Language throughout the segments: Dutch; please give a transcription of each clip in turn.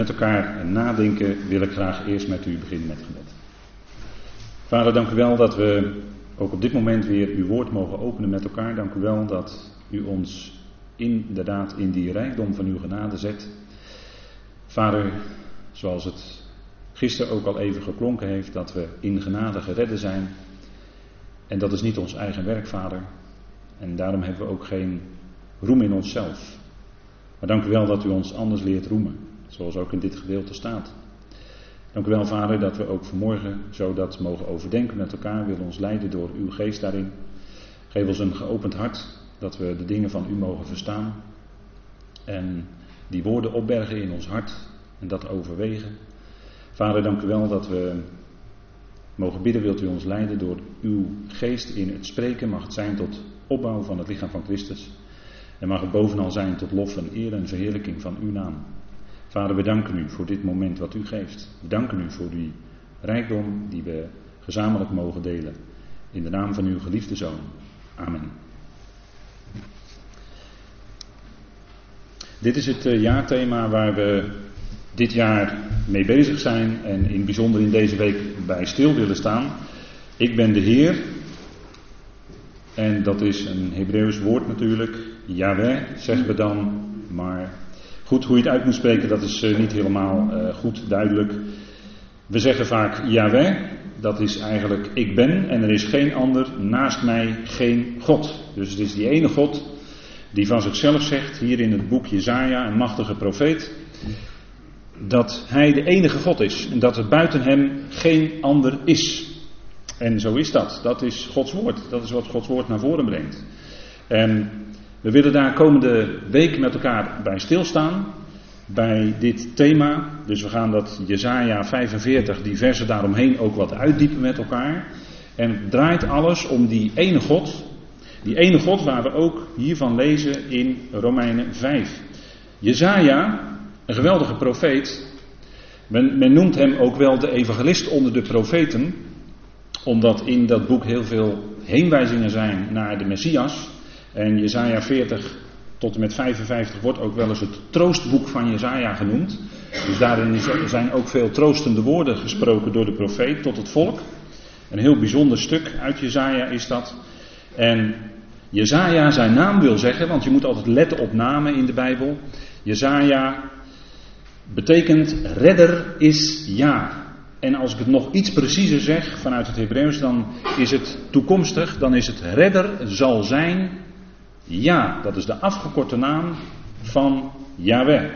Met elkaar nadenken wil ik graag eerst met u beginnen met gebed. Vader, dank u wel dat we ook op dit moment weer uw woord mogen openen met elkaar. Dank u wel dat u ons inderdaad in die rijkdom van uw genade zet. Vader, zoals het gisteren ook al even geklonken heeft, dat we in genade geredden zijn. En dat is niet ons eigen werk, Vader. En daarom hebben we ook geen roem in onszelf. Maar dank u wel dat u ons anders leert roemen. Zoals ook in dit gedeelte staat. Dank u wel, Vader, dat we ook vanmorgen zo dat mogen overdenken met elkaar. Wil ons leiden door uw geest daarin. Geef ons een geopend hart, dat we de dingen van u mogen verstaan. En die woorden opbergen in ons hart en dat overwegen. Vader, dank u wel dat we mogen bidden, wilt u ons leiden door uw geest in het spreken. Mag het zijn tot opbouw van het lichaam van Christus. En mag het bovenal zijn tot lof en eer en verheerlijking van uw naam. Vader, we danken u voor dit moment wat u geeft. We danken u voor die rijkdom die we gezamenlijk mogen delen. In de naam van uw geliefde zoon. Amen. Dit is het eh, jaarthema waar we dit jaar mee bezig zijn en in bijzonder in deze week bij stil willen staan. Ik ben de Heer. En dat is een Hebreeuws woord natuurlijk. Yahweh zeggen we dan, maar Goed, hoe je het uit moet spreken, dat is eh, niet helemaal uh, goed duidelijk. We zeggen vaak Yahweh, dat is eigenlijk ik ben en er is geen ander naast mij, geen God. Dus het is die ene God die van zichzelf zegt, hier in het boek Jezaja, een machtige profeet, dat hij de enige God is en dat er buiten hem geen ander is. En zo is dat. Dat is Gods woord. Dat is wat Gods woord naar voren brengt. En we willen daar komende week met elkaar bij stilstaan. Bij dit thema. Dus we gaan dat Jezaja 45, die versen daaromheen ook wat uitdiepen met elkaar. En het draait alles om die ene God. Die ene God waar we ook hiervan lezen in Romeinen 5. Jezaja, een geweldige profeet. Men, men noemt hem ook wel de evangelist onder de profeten. Omdat in dat boek heel veel heenwijzingen zijn naar de Messias. En Jezaja 40 tot en met 55 wordt ook wel eens het troostboek van Jezaja genoemd. Dus daarin zijn ook veel troostende woorden gesproken door de profeet tot het volk. Een heel bijzonder stuk uit Jezaja is dat. En Jezaja zijn naam wil zeggen, want je moet altijd letten op namen in de Bijbel. Jezaja betekent redder is ja. En als ik het nog iets preciezer zeg vanuit het Hebreeuws, dan is het toekomstig, dan is het redder zal zijn ja, dat is de afgekorte naam van Yahweh.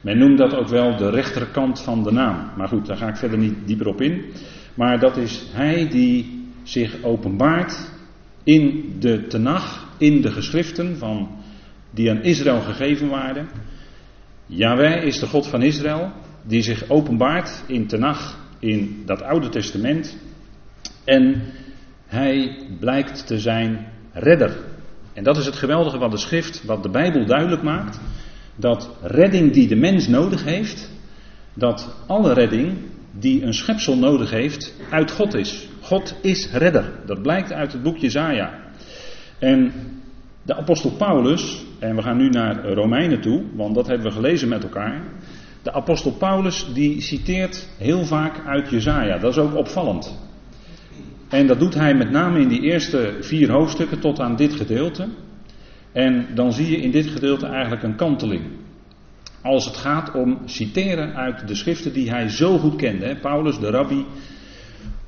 Men noemt dat ook wel de rechterkant van de naam. Maar goed, daar ga ik verder niet dieper op in. Maar dat is hij die zich openbaart in de Tenach, in de geschriften van, die aan Israël gegeven waren. Yahweh is de God van Israël, die zich openbaart in Tenach, in dat Oude Testament. En hij blijkt te zijn redder. En dat is het geweldige wat de schrift, wat de Bijbel duidelijk maakt. Dat redding die de mens nodig heeft, dat alle redding die een schepsel nodig heeft, uit God is. God is redder. Dat blijkt uit het boek Jezaja. En de apostel Paulus, en we gaan nu naar Romeinen toe, want dat hebben we gelezen met elkaar. De apostel Paulus die citeert heel vaak uit Jezaja. Dat is ook opvallend. En dat doet hij met name in die eerste vier hoofdstukken tot aan dit gedeelte. En dan zie je in dit gedeelte eigenlijk een kanteling. Als het gaat om citeren uit de schriften die hij zo goed kende. Paulus, de rabbi,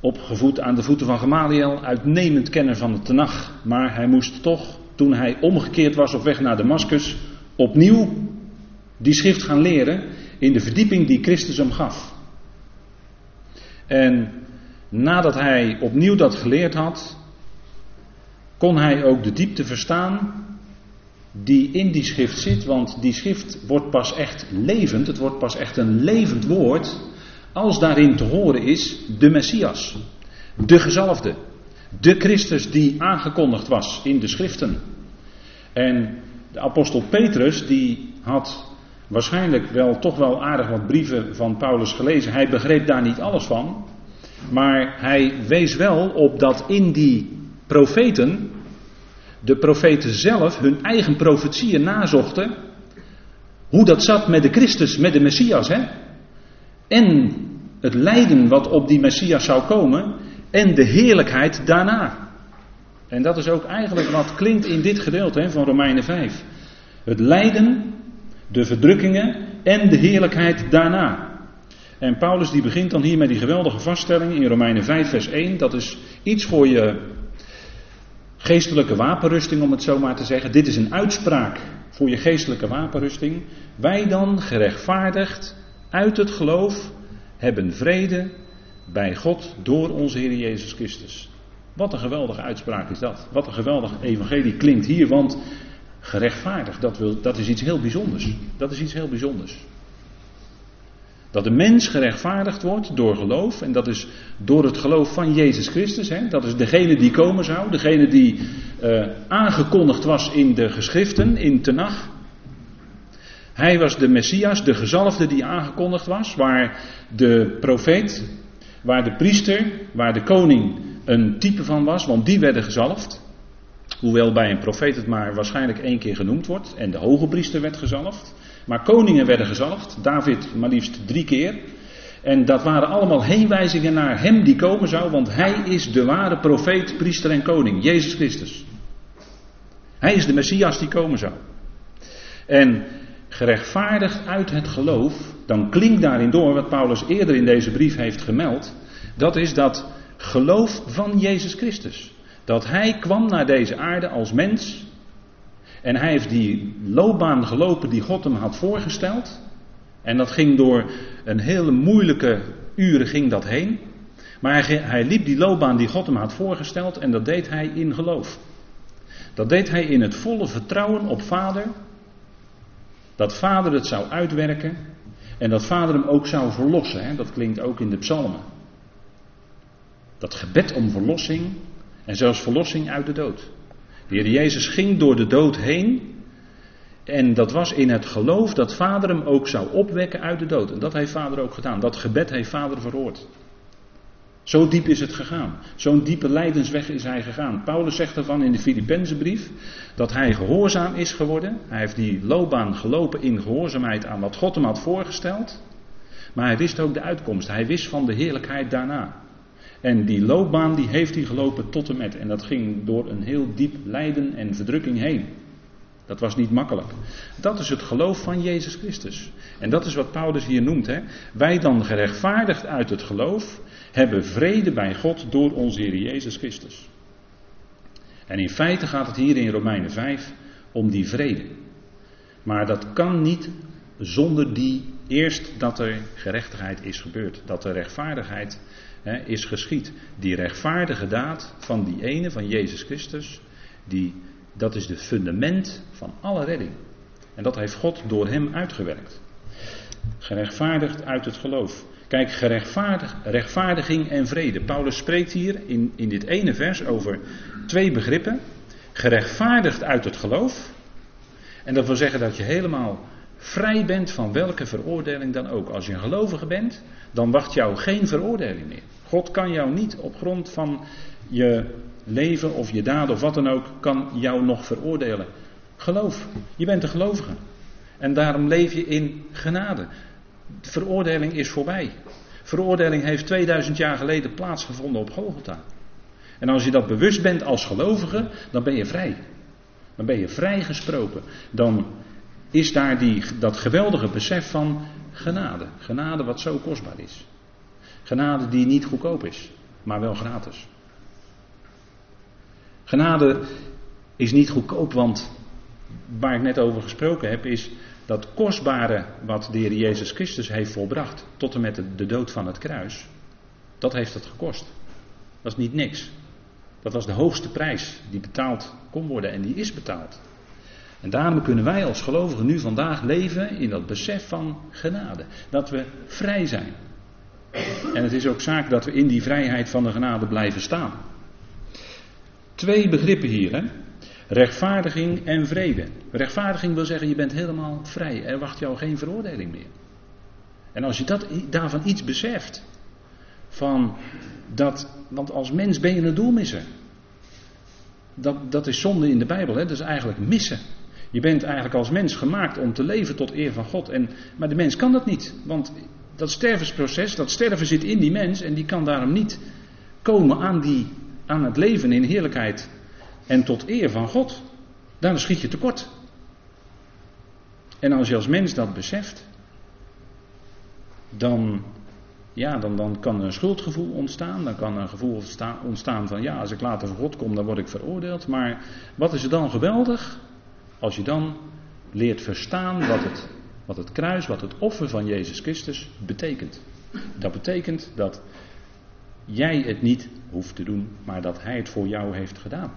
opgevoed aan de voeten van Gamaliel, uitnemend kenner van de Tenach. Maar hij moest toch, toen hij omgekeerd was op weg naar Damascus, opnieuw die schrift gaan leren in de verdieping die Christus hem gaf. En nadat hij opnieuw dat geleerd had, kon hij ook de diepte verstaan die in die schrift zit, want die schrift wordt pas echt levend, het wordt pas echt een levend woord, als daarin te horen is de Messias, de gezalfde, de Christus die aangekondigd was in de schriften. En de apostel Petrus, die had waarschijnlijk wel toch wel aardig wat brieven van Paulus gelezen, hij begreep daar niet alles van, maar hij wees wel op dat in die profeten, de profeten zelf hun eigen profetieën nazochten hoe dat zat met de Christus, met de Messias. Hè? En het lijden wat op die Messias zou komen en de heerlijkheid daarna. En dat is ook eigenlijk wat klinkt in dit gedeelte hè, van Romeinen 5. Het lijden, de verdrukkingen en de heerlijkheid daarna. En Paulus die begint dan hier met die geweldige vaststelling in Romeinen 5 vers 1. Dat is iets voor je geestelijke wapenrusting om het zo maar te zeggen. Dit is een uitspraak voor je geestelijke wapenrusting. Wij dan gerechtvaardigd uit het geloof hebben vrede bij God door onze Heer Jezus Christus. Wat een geweldige uitspraak is dat. Wat een geweldig evangelie klinkt hier, want gerechtvaardigd, dat, dat is iets heel bijzonders. Dat is iets heel bijzonders. Dat de mens gerechtvaardigd wordt door geloof. En dat is door het geloof van Jezus Christus. Hè? Dat is degene die komen zou. Degene die uh, aangekondigd was in de geschriften, in Tenach. Hij was de Messias, de gezalfde die aangekondigd was. Waar de profeet, waar de priester, waar de koning een type van was. Want die werden gezalfd. Hoewel bij een profeet het maar waarschijnlijk één keer genoemd wordt. En de hoge priester werd gezalfd. Maar koningen werden gezalfd, David maar liefst drie keer. En dat waren allemaal heenwijzingen naar hem die komen zou, want hij is de ware profeet, priester en koning, Jezus Christus. Hij is de Messias die komen zou. En gerechtvaardigd uit het geloof, dan klinkt daarin door wat Paulus eerder in deze brief heeft gemeld. Dat is dat geloof van Jezus Christus. Dat hij kwam naar deze aarde als mens, en hij heeft die loopbaan gelopen die God hem had voorgesteld. En dat ging door een hele moeilijke uren ging dat heen. Maar hij, hij liep die loopbaan die God hem had voorgesteld en dat deed hij in geloof. Dat deed hij in het volle vertrouwen op Vader. Dat Vader het zou uitwerken en dat Vader hem ook zou verlossen. Hè? Dat klinkt ook in de psalmen. Dat gebed om verlossing en zelfs verlossing uit de dood. De Heer Jezus ging door de dood heen. En dat was in het geloof dat Vader hem ook zou opwekken uit de dood. En dat heeft Vader ook gedaan. Dat gebed heeft Vader verhoord. Zo diep is het gegaan. Zo'n diepe lijdensweg is hij gegaan. Paulus zegt ervan in de Filippenzenbrief dat hij gehoorzaam is geworden. Hij heeft die loopbaan gelopen in gehoorzaamheid aan wat God hem had voorgesteld. Maar hij wist ook de uitkomst. Hij wist van de heerlijkheid daarna. En die loopbaan die heeft hij gelopen tot en met. En dat ging door een heel diep lijden en verdrukking heen. Dat was niet makkelijk. Dat is het geloof van Jezus Christus. En dat is wat Paulus hier noemt. Hè? Wij dan gerechtvaardigd uit het geloof hebben vrede bij God door onze Heer Jezus Christus. En in feite gaat het hier in Romeinen 5 om die vrede. Maar dat kan niet zonder die eerst dat er gerechtigheid is gebeurd. Dat er rechtvaardigheid is geschied. Die rechtvaardige daad van die ene, van Jezus Christus, die, dat is het fundament van alle redding. En dat heeft God door hem uitgewerkt. Gerechtvaardigd uit het geloof. Kijk, gerechtvaardig, rechtvaardiging en vrede. Paulus spreekt hier in, in dit ene vers over twee begrippen. Gerechtvaardigd uit het geloof. En dat wil zeggen dat je helemaal vrij bent van welke veroordeling dan ook. Als je een gelovige bent, dan wacht jou geen veroordeling meer. God kan jou niet op grond van je leven of je daden of wat dan ook, kan jou nog veroordelen. Geloof. Je bent een gelovige. En daarom leef je in genade. De veroordeling is voorbij. Veroordeling heeft 2000 jaar geleden plaatsgevonden op Golgotha. En als je dat bewust bent als gelovige, dan ben je vrij. Dan ben je vrijgesproken. Dan is daar die, dat geweldige besef van genade. Genade wat zo kostbaar is. Genade die niet goedkoop is, maar wel gratis. Genade is niet goedkoop, want waar ik net over gesproken heb, is dat kostbare wat de Heer Jezus Christus heeft volbracht, tot en met de, dood van het kruis, dat heeft het gekost. Dat is niet niks. Dat was de hoogste prijs die betaald kon worden en die is betaald. En daarom kunnen wij als gelovigen nu vandaag leven in dat besef van genade. Dat we vrij zijn. En het is ook zaak dat we in die vrijheid van de genade blijven staan. Twee begrippen hier, hè? Rechtvaardiging en vrede. Rechtvaardiging wil zeggen, je bent helemaal vrij. Er wacht jou geen veroordeling meer. En als je dat, daarvan iets beseft, van dat, want als mens ben je een doelmisser. Dat, dat is zonde in de Bijbel, hè? dat is eigenlijk missen. Je bent eigenlijk als mens gemaakt om te leven tot eer van God. En, maar de mens kan dat niet. Want dat stervensproces, dat sterven zit in die mens en die kan daarom niet komen aan, die, aan het leven in heerlijkheid en tot eer van God. Dan schiet je tekort. En als je als mens dat beseft, dan, ja, dan, dan kan er een schuldgevoel ontstaan. Dan kan een gevoel ontstaan van ja, als ik later voor God kom, dan word ik veroordeeld. Maar wat is er dan geweldig? Als je dan leert verstaan wat het, wat het kruis, wat het offer van Jezus Christus betekent. Dat betekent dat jij het niet hoeft te doen, maar dat Hij het voor jou heeft gedaan.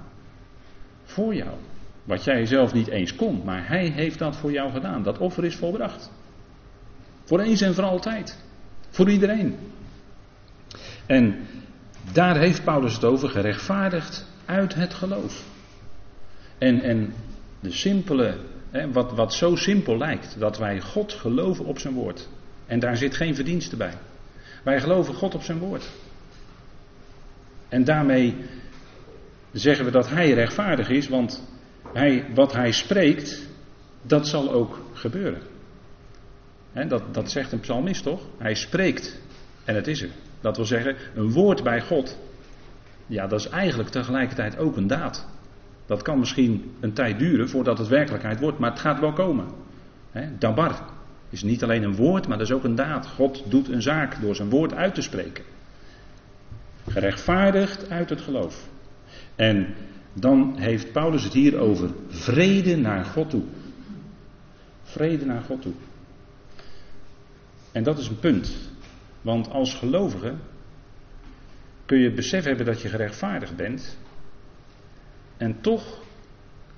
Voor jou. Wat jij zelf niet eens kon, maar Hij heeft dat voor jou gedaan. Dat offer is volbracht. Voor eens en voor altijd. Voor iedereen. En daar heeft Paulus het over gerechtvaardigd uit het geloof. En, en de simpele, hè, wat, wat zo simpel lijkt, dat wij God geloven op zijn woord. En daar zit geen verdienste bij. Wij geloven God op zijn woord. En daarmee zeggen we dat hij rechtvaardig is, want hij, wat hij spreekt, dat zal ook gebeuren. dat, dat zegt een psalmist toch? Hij spreekt en het is er. Dat wil zeggen, een woord bij God, ja, dat is eigenlijk tegelijkertijd ook een daad. Dat kan misschien een tijd duren voordat het werkelijkheid wordt, maar het gaat wel komen. He, dabar is niet alleen een woord, maar dat is ook een daad. God doet een zaak door zijn woord uit te spreken. Gerechtvaardigd uit het geloof. En dan heeft Paulus het hier over vrede naar God toe. Vrede naar God toe. En dat is een punt. Want als gelovige kun je het besef hebben dat je gerechtvaardigd bent. En toch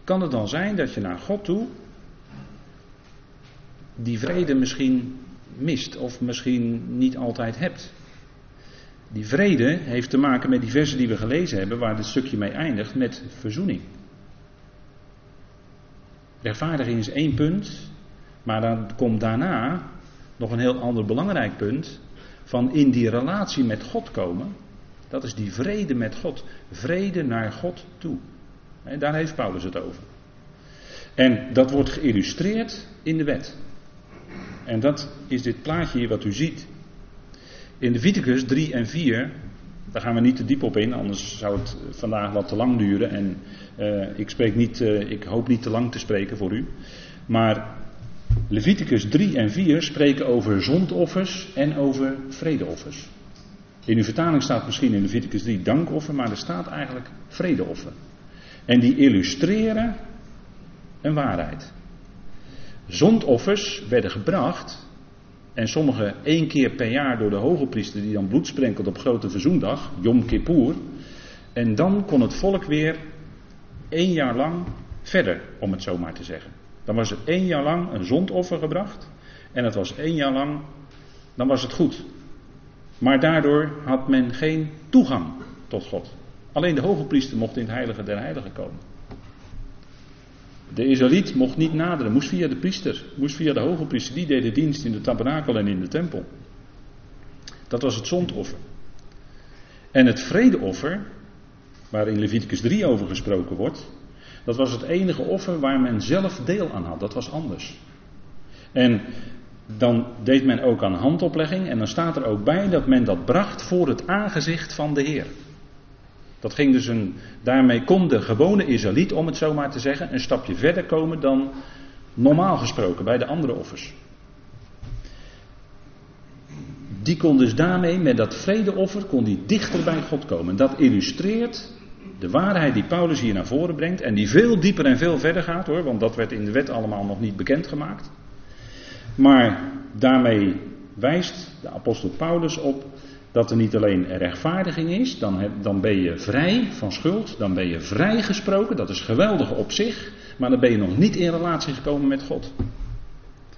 kan het dan zijn dat je naar God toe die vrede misschien mist of misschien niet altijd hebt. Die vrede heeft te maken met die versen die we gelezen hebben, waar dit stukje mee eindigt, met verzoening. Rechtvaardiging is één punt, maar dan komt daarna nog een heel ander belangrijk punt van in die relatie met God komen. Dat is die vrede met God. Vrede naar God toe. En daar heeft Paulus het over. En dat wordt geïllustreerd in de wet. En dat is dit plaatje hier wat u ziet. In Leviticus 3 en 4, daar gaan we niet te diep op in, anders zou het vandaag wat te lang duren. En uh, ik, spreek niet, uh, ik hoop niet te lang te spreken voor u. Maar Leviticus 3 en 4 spreken over zondoffers en over vredeoffers. In uw vertaling staat misschien in Leviticus 3 dankoffer, maar er staat eigenlijk vredeoffer. En die illustreren een waarheid. Zondoffers werden gebracht en sommige één keer per jaar door de hoge priester die dan bloed sprenkelt op grote verzoendag, Yom Kippur. En dan kon het volk weer één jaar lang verder, om het zo maar te zeggen. Dan was er één jaar lang een zondoffer gebracht. En het was één jaar lang, dan was het goed. Maar daardoor had men geen toegang tot God. Alleen de hoge priester mocht in het heilige der heiligen komen. De Israëliet mocht niet naderen, moest via de priester, moest via de hoge priester. Die deed de dienst in de tabernakel en in de tempel. Dat was het zondoffer. En het vredeoffer, waar in Leviticus 3 over gesproken wordt, dat was het enige offer waar men zelf deel aan had. Dat was anders. En dan deed men ook aan handoplegging en dan staat er ook bij dat men dat bracht voor het aangezicht van de Heer. Dat ging dus een, daarmee kon de gewone Israëliet, om het zo maar te zeggen, een stapje verder komen dan normaal gesproken bij de andere offers. Die kon dus daarmee, met dat vredeoffer, kon die dichter bij God komen. Dat illustreert de waarheid die Paulus hier naar voren brengt en die veel dieper en veel verder gaat hoor, want dat werd in de wet allemaal nog niet bekendgemaakt. Maar daarmee wijst de apostel Paulus op dat er niet alleen rechtvaardiging is, dan, dan ben je vrij van schuld, dan ben je vrijgesproken, dat is geweldig op zich, maar dan ben je nog niet in relatie gekomen met God.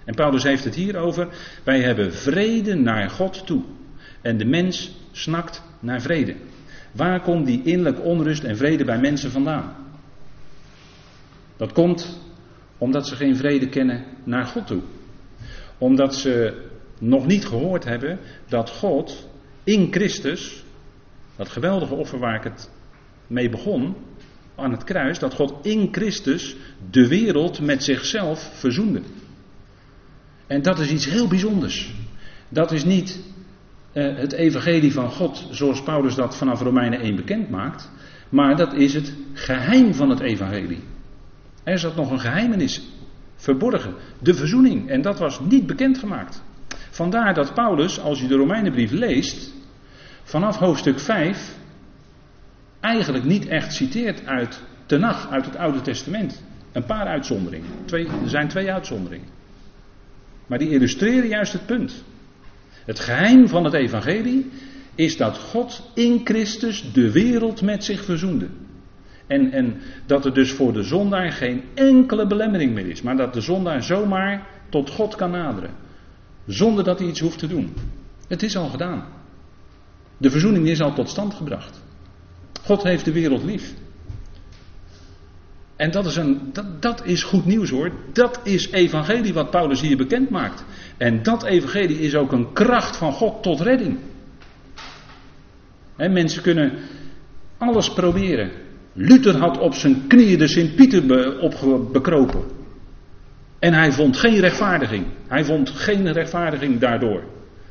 En Paulus heeft het hier over, wij hebben vrede naar God toe. En de mens snakt naar vrede. Waar komt die innerlijke onrust en vrede bij mensen vandaan? Dat komt omdat ze geen vrede kennen naar God toe. Omdat ze nog niet gehoord hebben dat God in Christus, dat geweldige offer waar ik het mee begon, aan het kruis dat God in Christus de wereld met zichzelf verzoende. En dat is iets heel bijzonders. Dat is niet uh, het evangelie van God zoals Paulus dat vanaf Romeinen 1 bekend maakt. Maar dat is het geheim van het evangelie. Er zat nog een geheimenis verborgen. De verzoening. En dat was niet bekendgemaakt. Vandaar dat Paulus, als je de Romeinenbrief leest, vanaf hoofdstuk 5 eigenlijk niet echt citeert uit Tenach, uit het Oude Testament. Een paar uitzonderingen. Twee, er zijn twee uitzonderingen. Maar die illustreren juist het punt. Het geheim van het evangelie is dat God in Christus de wereld met zich verzoende. En, en dat er dus voor de zondaar geen enkele belemmering meer is. Maar dat de zondaar zomaar tot God kan naderen. Zonder dat hij iets hoeft te doen. Het is al gedaan. De verzoening is al tot stand gebracht. God heeft de wereld lief. En dat is, een, dat, dat is goed nieuws hoor. Dat is evangelie wat Paulus hier bekend maakt. En dat evangelie is ook een kracht van God tot redding. mensen kunnen alles proberen. Luther had op zijn knieën de Sint-Pieter bekropen. En hij vond geen rechtvaardiging. Hij vond geen rechtvaardiging daardoor.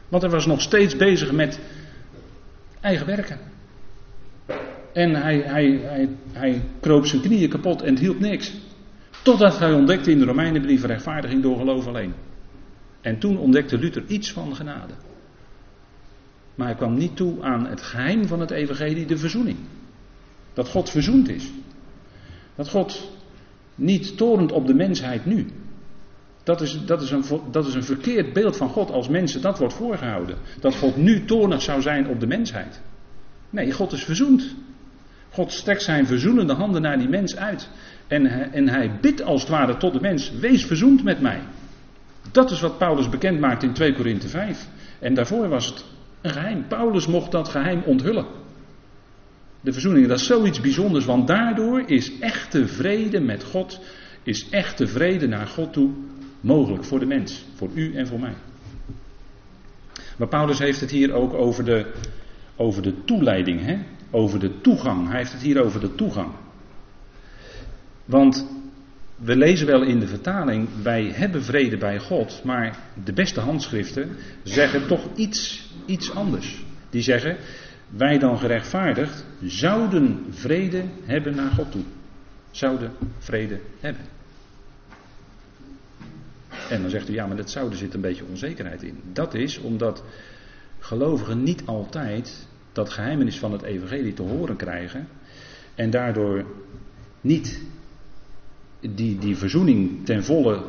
Want hij was nog steeds bezig met eigen werken. En hij, hij, hij, hij kroop zijn knieën kapot en het hielp niks. Totdat hij ontdekte in de Romeinenbrief rechtvaardiging door geloof alleen. En toen ontdekte Luther iets van genade. Maar hij kwam niet toe aan het geheim van het evangelie, de verzoening. Dat God verzoend is. Dat God niet torent op de mensheid nu. Dat is, dat, is een, dat is een verkeerd beeld van God als mensen dat wordt voorgehouden. Dat God nu toornig zou zijn op de mensheid. Nee, God is verzoend. God strekt zijn verzoenende handen naar die mens uit. En, en hij bidt als het ware tot de mens: Wees verzoend met mij. Dat is wat Paulus bekend maakt in 2 Korinthe 5. En daarvoor was het een geheim. Paulus mocht dat geheim onthullen. De verzoening, dat is zoiets bijzonders, want daardoor is echte vrede met God, is echte vrede naar God toe mogelijk voor de mens, voor u en voor mij. Maar Paulus heeft het hier ook over de, over de toeleiding, hè? over de toegang. Hij heeft het hier over de toegang. Want we lezen wel in de vertaling, wij hebben vrede bij God, maar de beste handschriften zeggen toch iets, iets anders. Die zeggen, wij dan gerechtvaardigd zouden vrede hebben naar God toe. Zouden vrede hebben. En dan zegt u, ja, maar dat zouden zit een beetje onzekerheid in. Dat is omdat gelovigen niet altijd dat geheimenis van het evangelie te horen krijgen. En daardoor niet die, die verzoening ten volle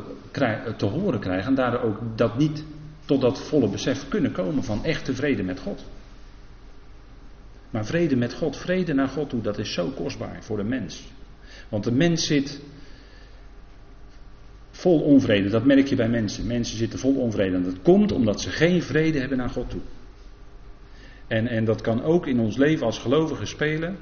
te horen krijgen. En daardoor ook dat niet tot dat volle besef kunnen komen van echte vrede met God. Maar vrede met God, vrede naar God toe, dat is zo kostbaar voor de mens. Want de mens zit vol onvrede. Dat merk je bij mensen. Mensen zitten vol onvrede. En dat komt omdat ze geen vrede hebben naar God toe. En, en dat kan ook in ons leven als gelovigen spelen.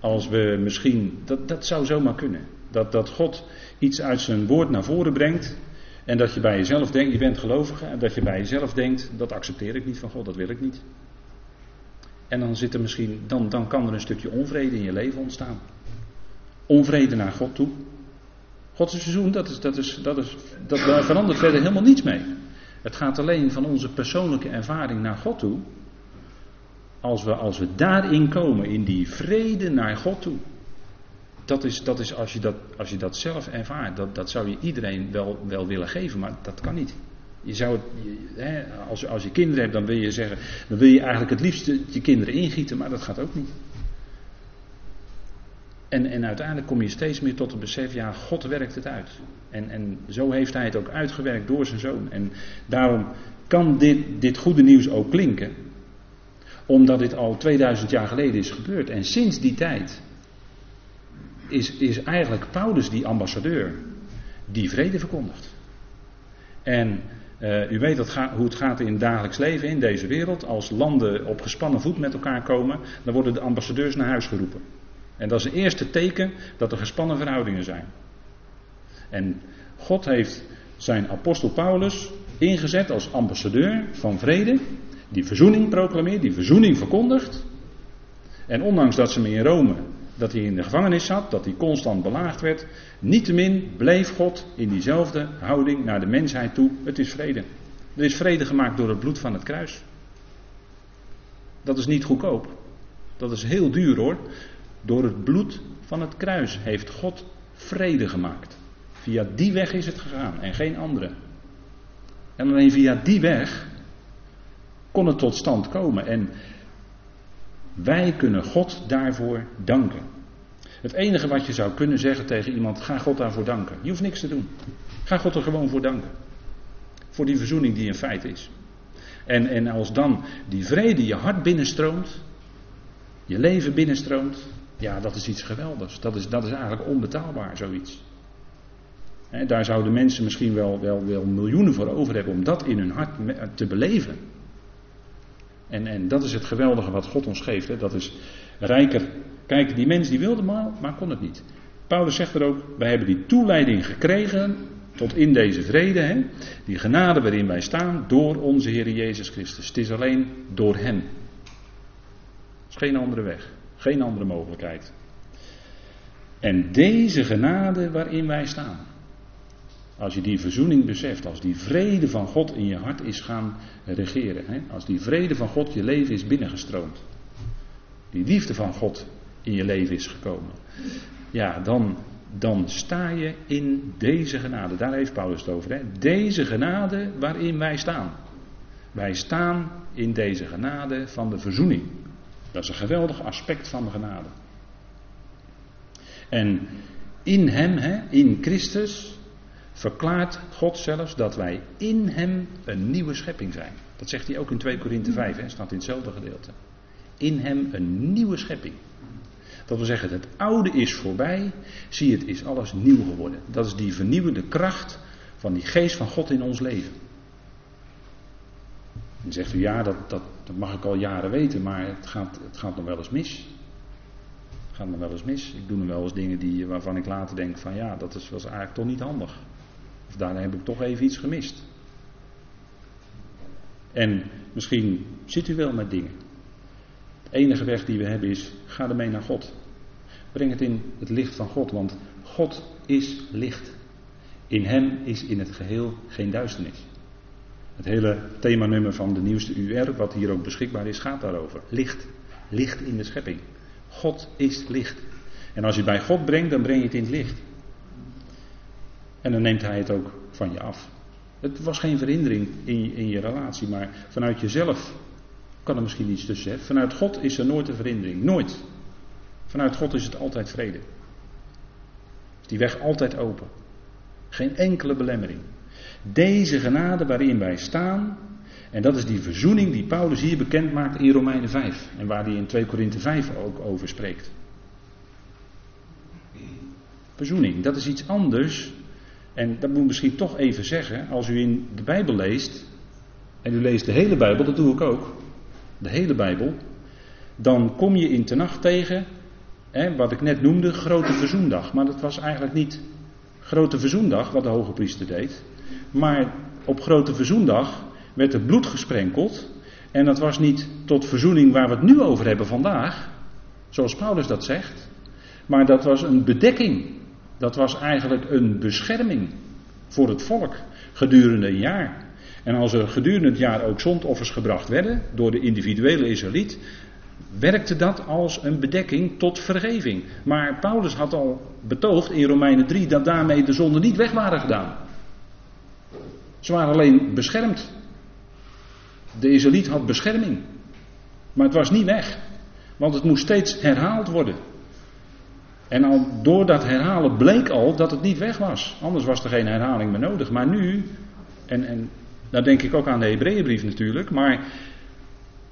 Als we misschien, dat, dat zou zomaar kunnen. Dat, dat God iets uit zijn woord naar voren brengt. En dat je bij jezelf denkt, je bent gelovige. En dat je bij jezelf denkt, dat accepteer ik niet van God, dat wil ik niet. En dan zit er misschien, dan, dan kan er een stukje onvrede in je leven ontstaan. Onvrede naar God toe. Gods seizoen, dat, is, dat, is, dat, is, dat verandert verder helemaal niets mee. Het gaat alleen van onze persoonlijke ervaring naar God toe. Als we, als we daarin komen, in die vrede naar God toe. Dat is, dat is als, je dat, als je dat zelf ervaart, dat, dat zou je iedereen wel, wel willen geven, maar dat kan niet. Je zou hè, als, als je kinderen hebt, dan wil je zeggen, dan wil je eigenlijk het liefst je kinderen ingieten, maar dat gaat ook niet. En, en uiteindelijk kom je steeds meer tot het besef, ja, God werkt het uit. En, en zo heeft hij het ook uitgewerkt door zijn zoon. En daarom kan dit, dit goede nieuws ook klinken. Omdat dit al 2000 jaar geleden is gebeurd. En sinds die tijd is, is eigenlijk Paulus die ambassadeur die vrede verkondigt. En uh, u weet hoe het gaat in het dagelijks leven in deze wereld. Als landen op gespannen voet met elkaar komen, dan worden de ambassadeurs naar huis geroepen. En dat is het eerste teken dat er gespannen verhoudingen zijn. En God heeft zijn apostel Paulus ingezet als ambassadeur van vrede, die verzoening proclameert, die verzoening verkondigt. En ondanks dat ze me in Rome dat hij in de gevangenis zat, dat hij constant belaagd werd. Niettemin bleef God in diezelfde houding naar de mensheid toe. Het is vrede. Er is vrede gemaakt door het bloed van het kruis. Dat is niet goedkoop. Dat is heel duur hoor. Door het bloed van het kruis heeft God vrede gemaakt. Via die weg is het gegaan en geen andere. En alleen via die weg kon het tot stand komen. En wij kunnen God daarvoor danken. Het enige wat je zou kunnen zeggen tegen iemand, ga God daarvoor danken. Je hoeft niks te doen. Ga God er gewoon voor danken. Voor die verzoening die in feite is. En, en als dan die vrede je hart binnenstroomt, je leven binnenstroomt, ja, dat is iets geweldigs. Dat is, dat is eigenlijk onbetaalbaar, zoiets. daar zouden mensen misschien wel, wel, wel miljoenen voor over hebben om dat in hun hart te beleven. En, en dat is het geweldige wat God ons geeft. Dat is rijker. Kijk, die mens die wilde maar, maar kon het niet. Paulus zegt er ook, wij hebben die toeleiding gekregen tot in deze vrede. Die genade waarin wij staan door onze Heer Jezus Christus. Het is alleen door Hem. Het is geen andere weg. Geen andere mogelijkheid. En deze genade waarin wij staan. Als je die verzoening beseft, als die vrede van God in je hart is gaan regeren. Hè? Als die vrede van God je leven is binnengestroomd. Die liefde van God in je leven is gekomen. Ja, dan, dan sta je in deze genade. Daar heeft Paulus het over. Hè? Deze genade waarin wij staan. Wij staan in deze genade van de verzoening. Dat is een geweldig aspect van de genade. En in Hem, hè, in Christus, verklaart God zelfs dat wij in Hem een nieuwe schepping zijn. Dat zegt hij ook in 2 Korinthe 5, hè, staat in hetzelfde gedeelte. In Hem een nieuwe schepping. Dat wil zeggen, het oude is voorbij, zie het is alles nieuw geworden. Dat is die vernieuwende kracht van die geest van God in ons leven. En zegt u, ja, dat, dat, dat mag ik al jaren weten, maar het gaat, het gaat nog wel eens mis. Het gaat nog wel eens mis. Ik doe nog wel eens dingen die, waarvan ik later denk van ja, dat is, was eigenlijk toch niet handig. Of daarna heb ik toch even iets gemist. En misschien zit u wel met dingen. De enige weg die we hebben is, ga ermee naar God. Breng het in het licht van God, want God is licht. In Hem is in het geheel geen duisternis. Het hele themanummer van de nieuwste UR, wat hier ook beschikbaar is, gaat daarover. Licht. Licht in de schepping. God is licht. En als je bij God brengt, dan breng je het in het licht. En dan neemt hij het ook van je af. Het was geen verhindering in je, in je relatie, maar vanuit jezelf kan er misschien iets tussen. Hè? Vanuit God is er nooit een verhindering. Nooit. Vanuit God is het altijd vrede. Die weg altijd open. Geen enkele belemmering. Deze genade waarin wij staan, en dat is die verzoening die Paulus hier bekend maakt in Romeinen 5. En waar hij in 2 Korinthe 5 ook over spreekt. Verzoening, dat is iets anders en dat moet ik misschien toch even zeggen, als u in de Bijbel leest, en u leest de hele Bijbel, dat doe ik ook, de hele Bijbel, dan kom je in Tenach tegen, hè, wat ik net noemde, Grote Verzoendag. Maar dat was eigenlijk niet Grote Verzoendag, wat de hoge priester deed, maar op Grote Verzoendag werd er bloed gesprenkeld, en dat was niet tot verzoening waar we het nu over hebben vandaag, zoals Paulus dat zegt, maar dat was een bedekking dat was eigenlijk een bescherming voor het volk gedurende een jaar. En als er gedurende het jaar ook zondoffers gebracht werden door de individuele Israëliet, werkte dat als een bedekking tot vergeving. Maar Paulus had al betoogd in Romeinen 3 dat daarmee de zonden niet weg waren gedaan. Ze waren alleen beschermd. De Israëliet had bescherming. Maar het was niet weg. Want het moest steeds herhaald worden. En al door dat herhalen bleek al dat het niet weg was. Anders was er geen herhaling meer nodig. Maar nu, en, en daar denk ik ook aan de Hebreeënbrief natuurlijk, maar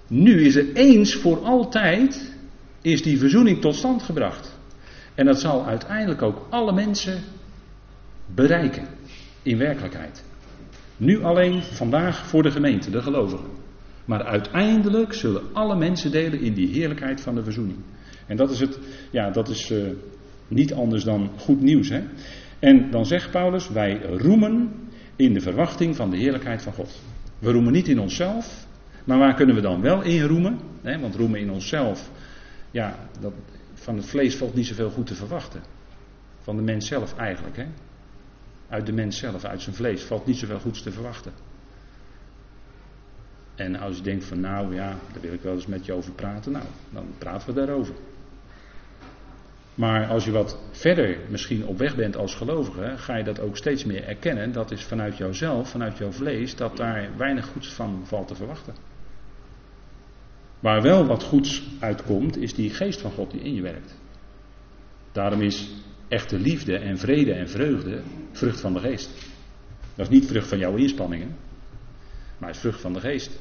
nu is er eens voor altijd is die verzoening tot stand gebracht. En dat zal uiteindelijk ook alle mensen bereiken in werkelijkheid. Nu alleen vandaag voor de gemeente, de gelovigen. Maar uiteindelijk zullen alle mensen delen in die heerlijkheid van de verzoening. En dat is, het, ja, dat is uh, niet anders dan goed nieuws. Hè? En dan zegt Paulus, wij roemen in de verwachting van de heerlijkheid van God. We roemen niet in onszelf, maar waar kunnen we dan wel in roemen? Hè? Want roemen in onszelf, ja, dat van het vlees valt niet zoveel goed te verwachten. Van de mens zelf eigenlijk. Hè? Uit de mens zelf, uit zijn vlees, valt niet zoveel goeds te verwachten. En als je denkt van nou ja, daar wil ik wel eens met je over praten, nou, dan praten we daarover. Maar als je wat verder misschien op weg bent als gelovige, ga je dat ook steeds meer erkennen. Dat is vanuit jouzelf, vanuit jouw vlees, dat daar weinig goeds van valt te verwachten. Waar wel wat goeds uitkomt, is die geest van God die in je werkt. Daarom is echte liefde en vrede en vreugde vrucht van de geest. Dat is niet vrucht van jouw inspanningen, maar is vrucht van de geest.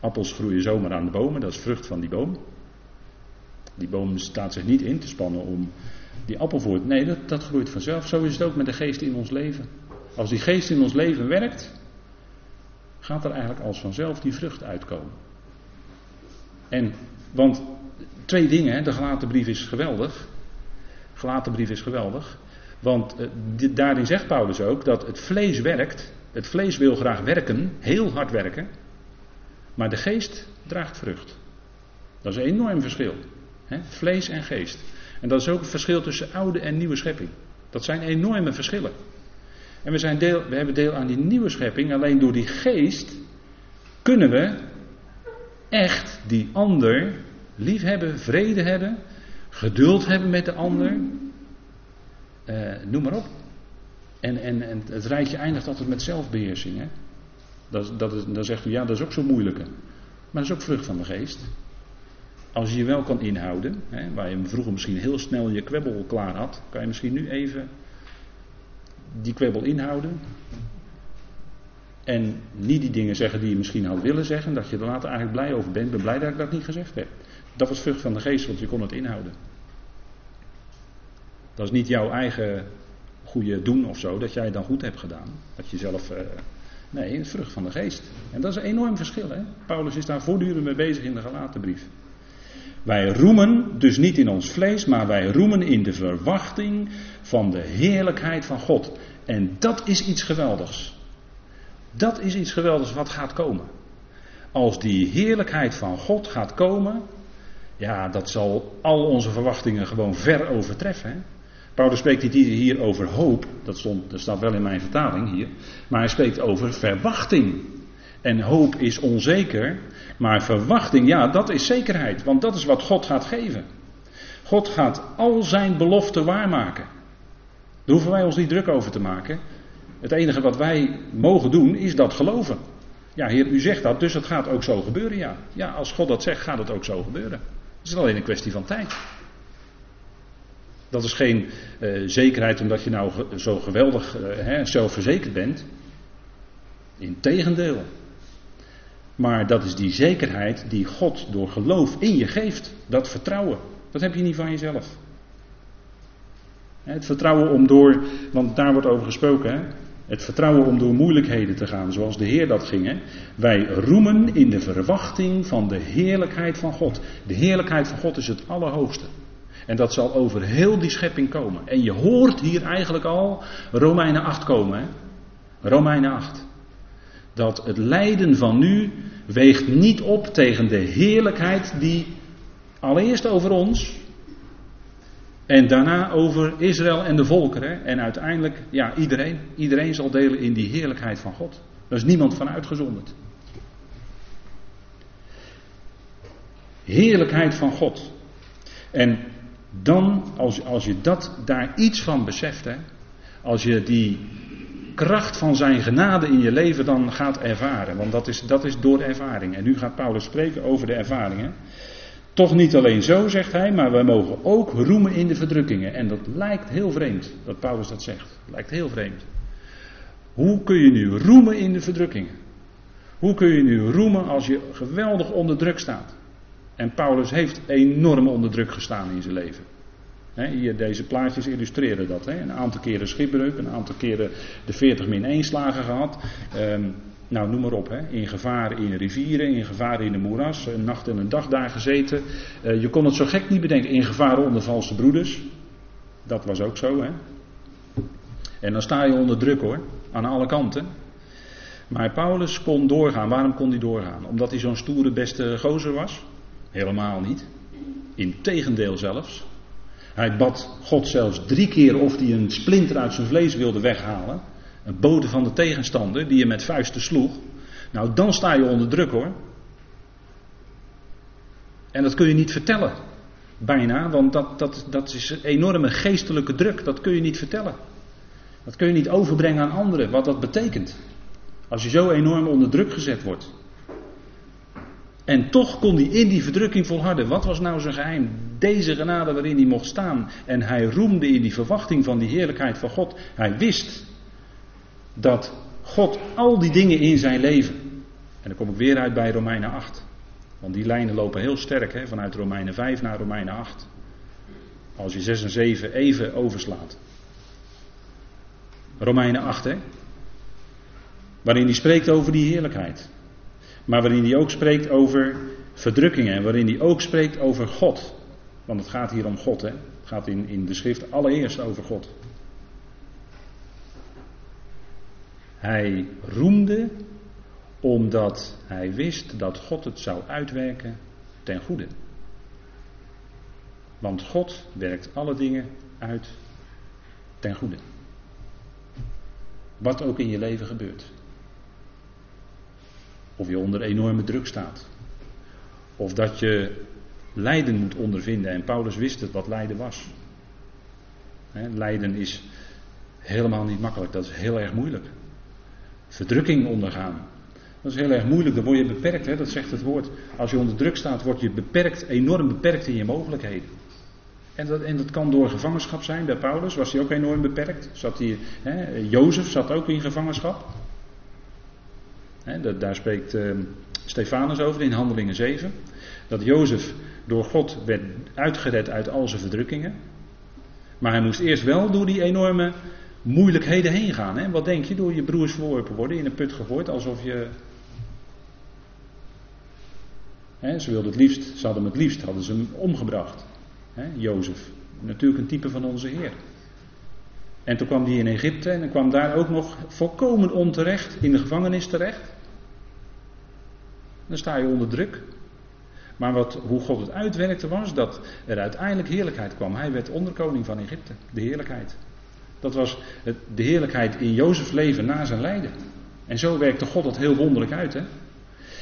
Appels groeien zomaar aan de bomen, dat is vrucht van die boom. Die boom staat zich niet in te spannen om die appel voort. Nee, dat, dat groeit vanzelf. Zo is het ook met de geest in ons leven. Als die geest in ons leven werkt, gaat er eigenlijk als vanzelf die vrucht uitkomen. En, want twee dingen, de gelaten brief is geweldig. Gelaten brief is geweldig. Want eh, daarin zegt Paulus ook dat het vlees werkt. Het vlees wil graag werken, heel hard werken. Maar de geest draagt vrucht. Dat is een enorm verschil. Hè? Vlees en geest. En dat is ook het verschil tussen oude en nieuwe schepping. Dat zijn enorme verschillen. En we, zijn deel, we hebben deel aan die nieuwe schepping. Alleen door die geest kunnen we echt die ander lief hebben, vrede hebben, geduld hebben met de ander. Uh, noem maar op. En, en, en het rijtje eindigt altijd met zelfbeheersing. Hè? Dat, dat is, dan zegt u, ja, dat is ook zo moeilijke. Maar dat is ook vrucht van de geest. Als je je wel kan inhouden, hè, waar je vroeger misschien heel snel je kwebbel klaar had, kan je misschien nu even die kwebbel inhouden. En niet die dingen zeggen die je misschien had willen zeggen, dat je er later eigenlijk blij over bent. Ik ben blij dat ik dat niet gezegd heb. Dat was vrucht van de geest, want je kon het inhouden. Dat is niet jouw eigen goede doen of zo, dat jij dan goed hebt gedaan. Dat je zelf. Uh, nee, het vrucht van de geest. En dat is een enorm verschil. Hè? Paulus is daar voortdurend mee bezig in de gelaten brief. Wij roemen dus niet in ons vlees, maar wij roemen in de verwachting van de heerlijkheid van God. En dat is iets geweldigs. Dat is iets geweldigs wat gaat komen. Als die heerlijkheid van God gaat komen, ja, dat zal al onze verwachtingen gewoon ver overtreffen. Hè? Paulus spreekt hier over hoop, dat, stond, staat wel in mijn vertaling hier, maar hij spreekt over verwachting. En hoop is onzeker, maar verwachting, ja, dat is zekerheid, want dat is wat God gaat geven. God gaat al zijn beloften waarmaken. Daar hoeven wij ons niet druk over te maken. Het enige wat wij mogen doen is dat geloven. Ja, Heer, u zegt dat, dus het gaat ook zo gebeuren, ja. Ja, als God dat zegt, gaat het ook zo gebeuren. Het is alleen een kwestie van tijd. Dat is geen uh, zekerheid omdat je nou zo geweldig uh, hè, zelfverzekerd bent. Integendeel. Maar dat is die zekerheid die God door geloof in je geeft. Dat vertrouwen. Dat heb je niet van jezelf. Het vertrouwen om door, want daar wordt over gesproken, hè? het vertrouwen om door moeilijkheden te gaan, zoals de Heer dat ging. Hè? Wij roemen in de verwachting van de heerlijkheid van God. De heerlijkheid van God is het allerhoogste. En dat zal over heel die schepping komen. En je hoort hier eigenlijk al Romeinen 8 komen. Hè? Romeinen 8 dat het lijden van nu weegt niet op tegen de heerlijkheid die allereerst over ons en daarna over Israël en de volkeren en uiteindelijk ja iedereen, iedereen zal delen in die heerlijkheid van God. Daar is niemand van uitgezonderd. Heerlijkheid van God. En dan, als, als je dat, daar iets van beseft, hè, als je die kracht van zijn genade in je leven dan gaat ervaren. Want dat is, dat is door ervaring. En nu gaat Paulus spreken over de ervaringen. Toch niet alleen zo, zegt hij, maar wij mogen ook roemen in de verdrukkingen. En dat lijkt heel vreemd dat Paulus dat zegt. Lijkt heel vreemd. Hoe kun je nu roemen in de verdrukkingen? Hoe kun je nu roemen als je geweldig onder druk staat? En Paulus heeft enorm onder druk gestaan in zijn leven hier, deze plaatjes illustreren dat. Een aantal keren schipbreuk, een aantal keren de 40 min 1 slagen gehad. Ehm, nou, noem maar op. In gevaar in rivieren, in gevaar in de moeras. Een nacht en een dag daar gezeten. Uh, je kon het zo gek niet bedenken. In gevaar onder valse broeders. Dat was ook zo. Hè? En dan sta je onder druk hoor. Aan alle kanten. Maar Paulus kon doorgaan. Waarom kon hij doorgaan? Omdat hij zo'n stoere beste gozer was? Helemaal niet. Integendeel zelfs. Hij bad God zelfs drie keer of hij een splinter uit zijn vlees wilde weghalen. Een bode van de tegenstander die je met vuisten sloeg. Nou, dan sta je onder druk hoor. En dat kun je niet vertellen. Bijna, want dat, dat, dat is een enorme geestelijke druk. Dat kun je niet vertellen. Dat kun je niet overbrengen aan anderen, wat dat betekent. Als je zo enorm onder druk gezet wordt. En toch kon hij in die verdrukking volharden. Wat was nou zijn geheim? Deze genade waarin hij mocht staan. En hij roemde in die verwachting van die heerlijkheid van God. Hij wist dat God al die dingen in zijn leven. En dan kom ik weer uit bij Romeinen 8. Want die lijnen lopen heel sterk hè, vanuit Romeinen 5 naar Romeinen 8. Als je 6 en 7 even overslaat. Romeinen 8 hè. Waarin hij spreekt over die heerlijkheid. Maar waarin hij ook spreekt over verdrukkingen. En waarin hij ook spreekt over God. Want het gaat hier om God. Hè? Het gaat in, in de schrift allereerst over God. Hij roemde omdat hij wist dat God het zou uitwerken ten goede. Want God werkt alle dingen uit ten goede. Wat ook in je leven gebeurt. Of je onder enorme druk staat. Of dat je lijden moet ondervinden. En Paulus wist het wat lijden was. lijden is helemaal niet makkelijk. Dat is heel erg moeilijk. Verdrukking ondergaan. Dat is heel erg moeilijk. Dan word je beperkt. Dat zegt het woord. Als je onder druk staat, word je beperkt, enorm beperkt in je mogelijkheden. En dat, en dat kan door gevangenschap zijn. Bij Paulus was hij ook enorm beperkt. Zat hij, hè, Jozef zat ook in gevangenschap daar spreekt uh, Stefanus over in Handelingen 7. Dat Jozef door God werd uitgered uit al zijn verdrukkingen. Maar hij moest eerst wel door die enorme moeilijkheden heen gaan. Hè? Wat denk je? Door je broers verworpen worden, in een put gegooid, alsof je. Ze wilden het liefst, ze hadden hem het liefst, hadden ze hem omgebracht. Hè? Jozef. Natuurlijk een type van onze Heer. En toen kwam hij in Egypte en dan kwam daar ook nog volkomen onterecht in de gevangenis terecht. Dan sta je onder druk. Maar wat, hoe God het uitwerkte was dat er uiteindelijk heerlijkheid kwam. Hij werd onderkoning van Egypte. De heerlijkheid. Dat was de heerlijkheid in Jozefs leven na zijn lijden. En zo werkte God dat heel wonderlijk uit. Hè?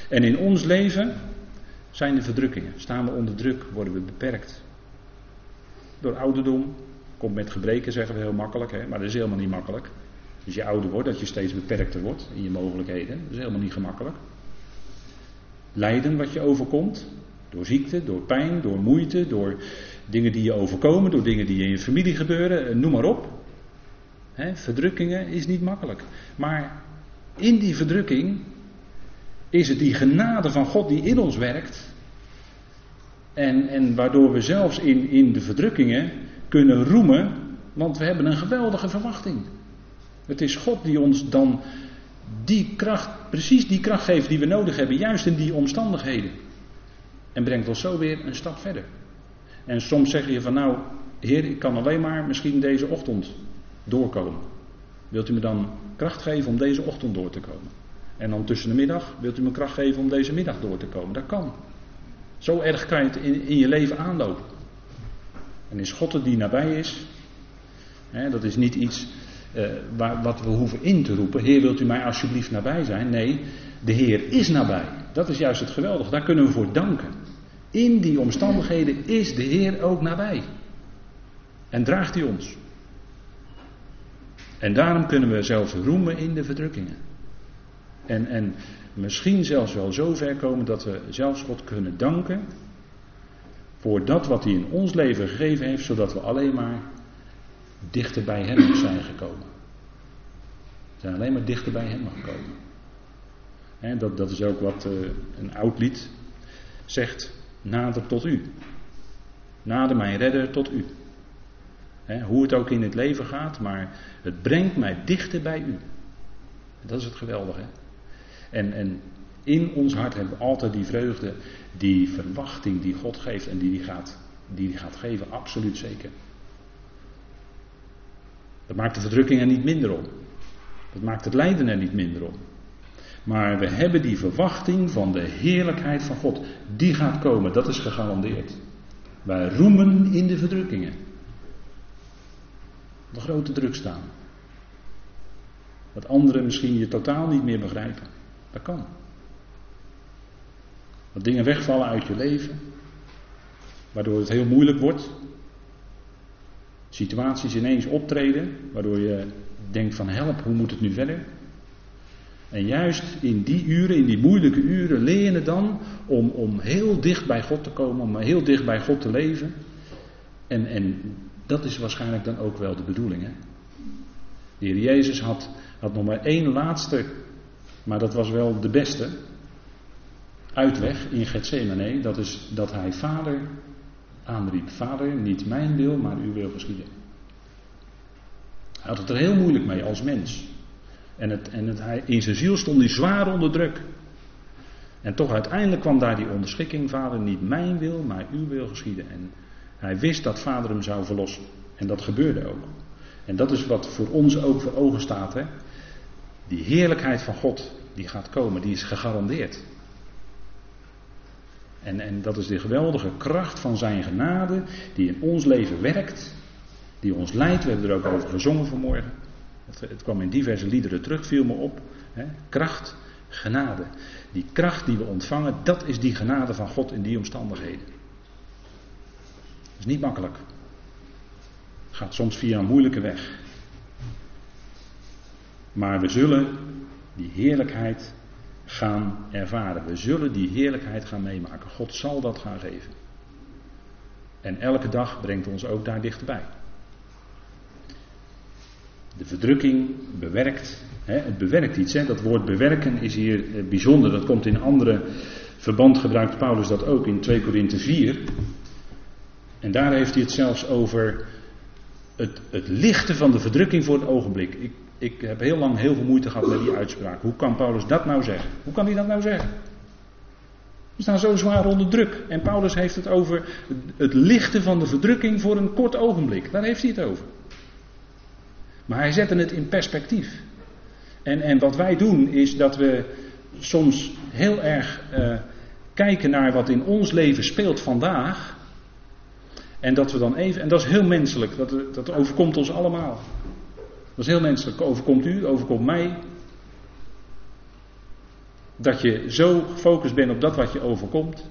En in ons leven zijn de verdrukkingen. Staan we onder druk, worden we beperkt. Door ouderdom. Komt met gebreken, zeggen we heel makkelijk. Hè? Maar dat is helemaal niet makkelijk. Als je ouder wordt, dat je steeds beperkter wordt in je mogelijkheden. Dat is helemaal niet gemakkelijk lijden wat je overkomt. Door ziekte, door pijn, door moeite, door dingen die je overkomen, door dingen die in je familie gebeuren, eh, noem maar op. verdrukkingen is niet makkelijk. Maar in die verdrukking is het die genade van God die in ons werkt. En, en waardoor we zelfs in, in de verdrukkingen kunnen roemen, want we hebben een geweldige verwachting. Het is God die ons dan die kracht, precies die kracht geeft die we nodig hebben, juist in die omstandigheden. En brengt ons zo weer een stap verder. En soms zeg je van nou, Heer, ik kan alleen maar misschien deze ochtend doorkomen. Wilt u me dan kracht geven om deze ochtend door te komen? En dan tussen de middag, wilt u me kracht geven om deze middag door te komen? Dat kan. Zo erg kan je het in, in je leven aanlopen. En is God het die nabij is? Hè, dat is niet iets uh, waar, wat we hoeven in te roepen. Heer, wilt u mij alsjeblieft nabij zijn? Nee, de Heer is nabij. Dat is juist het geweldige. Daar kunnen we voor danken. In die omstandigheden is de Heer ook nabij. En draagt hij ons. En daarom kunnen we zelfs roemen in de verdrukkingen. En, en misschien zelfs wel zo ver komen dat we zelfs God kunnen danken voor dat wat hij in ons leven gegeven heeft, zodat we alleen maar dichter bij Hem zijn gekomen. We zijn alleen maar dichter bij Hem gekomen. En dat, dat is ook wat uh, een oud lied zegt: Nader tot U. Nader mijn redder tot U. hoe het ook in het leven gaat, maar het brengt mij dichter bij U. Dat is het geweldige. En, en in ons hart hebben we altijd die vreugde, die verwachting die God geeft en die die gaat, die die gaat geven, absoluut zeker. Dat maakt de verdrukking er niet minder om. Dat maakt het lijden er niet minder om. Maar we hebben die verwachting van de heerlijkheid van God. Die gaat komen, dat is gegarandeerd. Wij roemen in de verdrukkingen. De grote druk staan. Dat anderen misschien je totaal niet meer begrijpen. Dat kan. Dat dingen wegvallen uit je leven. Waardoor het heel moeilijk wordt. Situaties ineens optreden. Waardoor je denkt van help, hoe moet het nu verder? En juist in die uren, in die moeilijke uren, leer je dan om, om heel dicht bij God te komen, om heel dicht bij God te leven. En, en dat is waarschijnlijk dan ook wel de bedoeling. Hè? De Heer Jezus had, had nog maar één laatste, maar dat was wel de beste, uitweg in Gethsemane. Dat is dat hij vader aanriep. Vader, niet mijn wil, maar uw wil geschieden. Hij had het er heel moeilijk mee als mens. En, het, en het, hij, in zijn ziel stond hij zwaar onder druk. En toch uiteindelijk kwam daar die onderschikking, vader, niet mijn wil, maar uw wil geschieden. En hij wist dat vader hem zou verlossen. En dat gebeurde ook. En dat is wat voor ons ook voor ogen staat. Hè? Die heerlijkheid van God, die gaat komen, die is gegarandeerd. En, en dat is de geweldige kracht van zijn genade, die in ons leven werkt, die ons leidt. We hebben er ook over gezongen vanmorgen. Het, het kwam in diverse liederen terug, viel me op. Hè? Kracht, genade. Die kracht die we ontvangen, dat is die genade van God in die omstandigheden. Dat is niet makkelijk. Gaat soms via een moeilijke weg. Maar we zullen die heerlijkheid gaan ervaren. We zullen die heerlijkheid gaan meemaken. God zal dat gaan geven. En elke dag brengt ons ook daar dichterbij. De verdrukking bewerkt. Hè, het bewerkt iets. Hè. Dat woord bewerken is hier eh, bijzonder. Dat komt in andere verband gebruikt Paulus dat ook in 2 Korinthe 4. En daar heeft hij het zelfs over het, het lichten van de verdrukking voor het ogenblik. Ik, ik heb heel lang heel veel moeite gehad met die uitspraak. Hoe kan Paulus dat nou zeggen? Hoe kan hij dat nou zeggen? We staan zo zwaar onder druk. En Paulus heeft het over het lichten van de verdrukking voor een kort ogenblik. Daar heeft hij het over. Maar hij zette het in perspectief. En, en wat wij doen is dat we soms heel erg uh, kijken naar wat in ons leven speelt vandaag. En dat we dan even, en dat is heel menselijk, dat, dat overkomt ons allemaal. Dat is heel menselijk, overkomt u, overkomt mij. Dat je zo gefocust bent op dat wat je overkomt.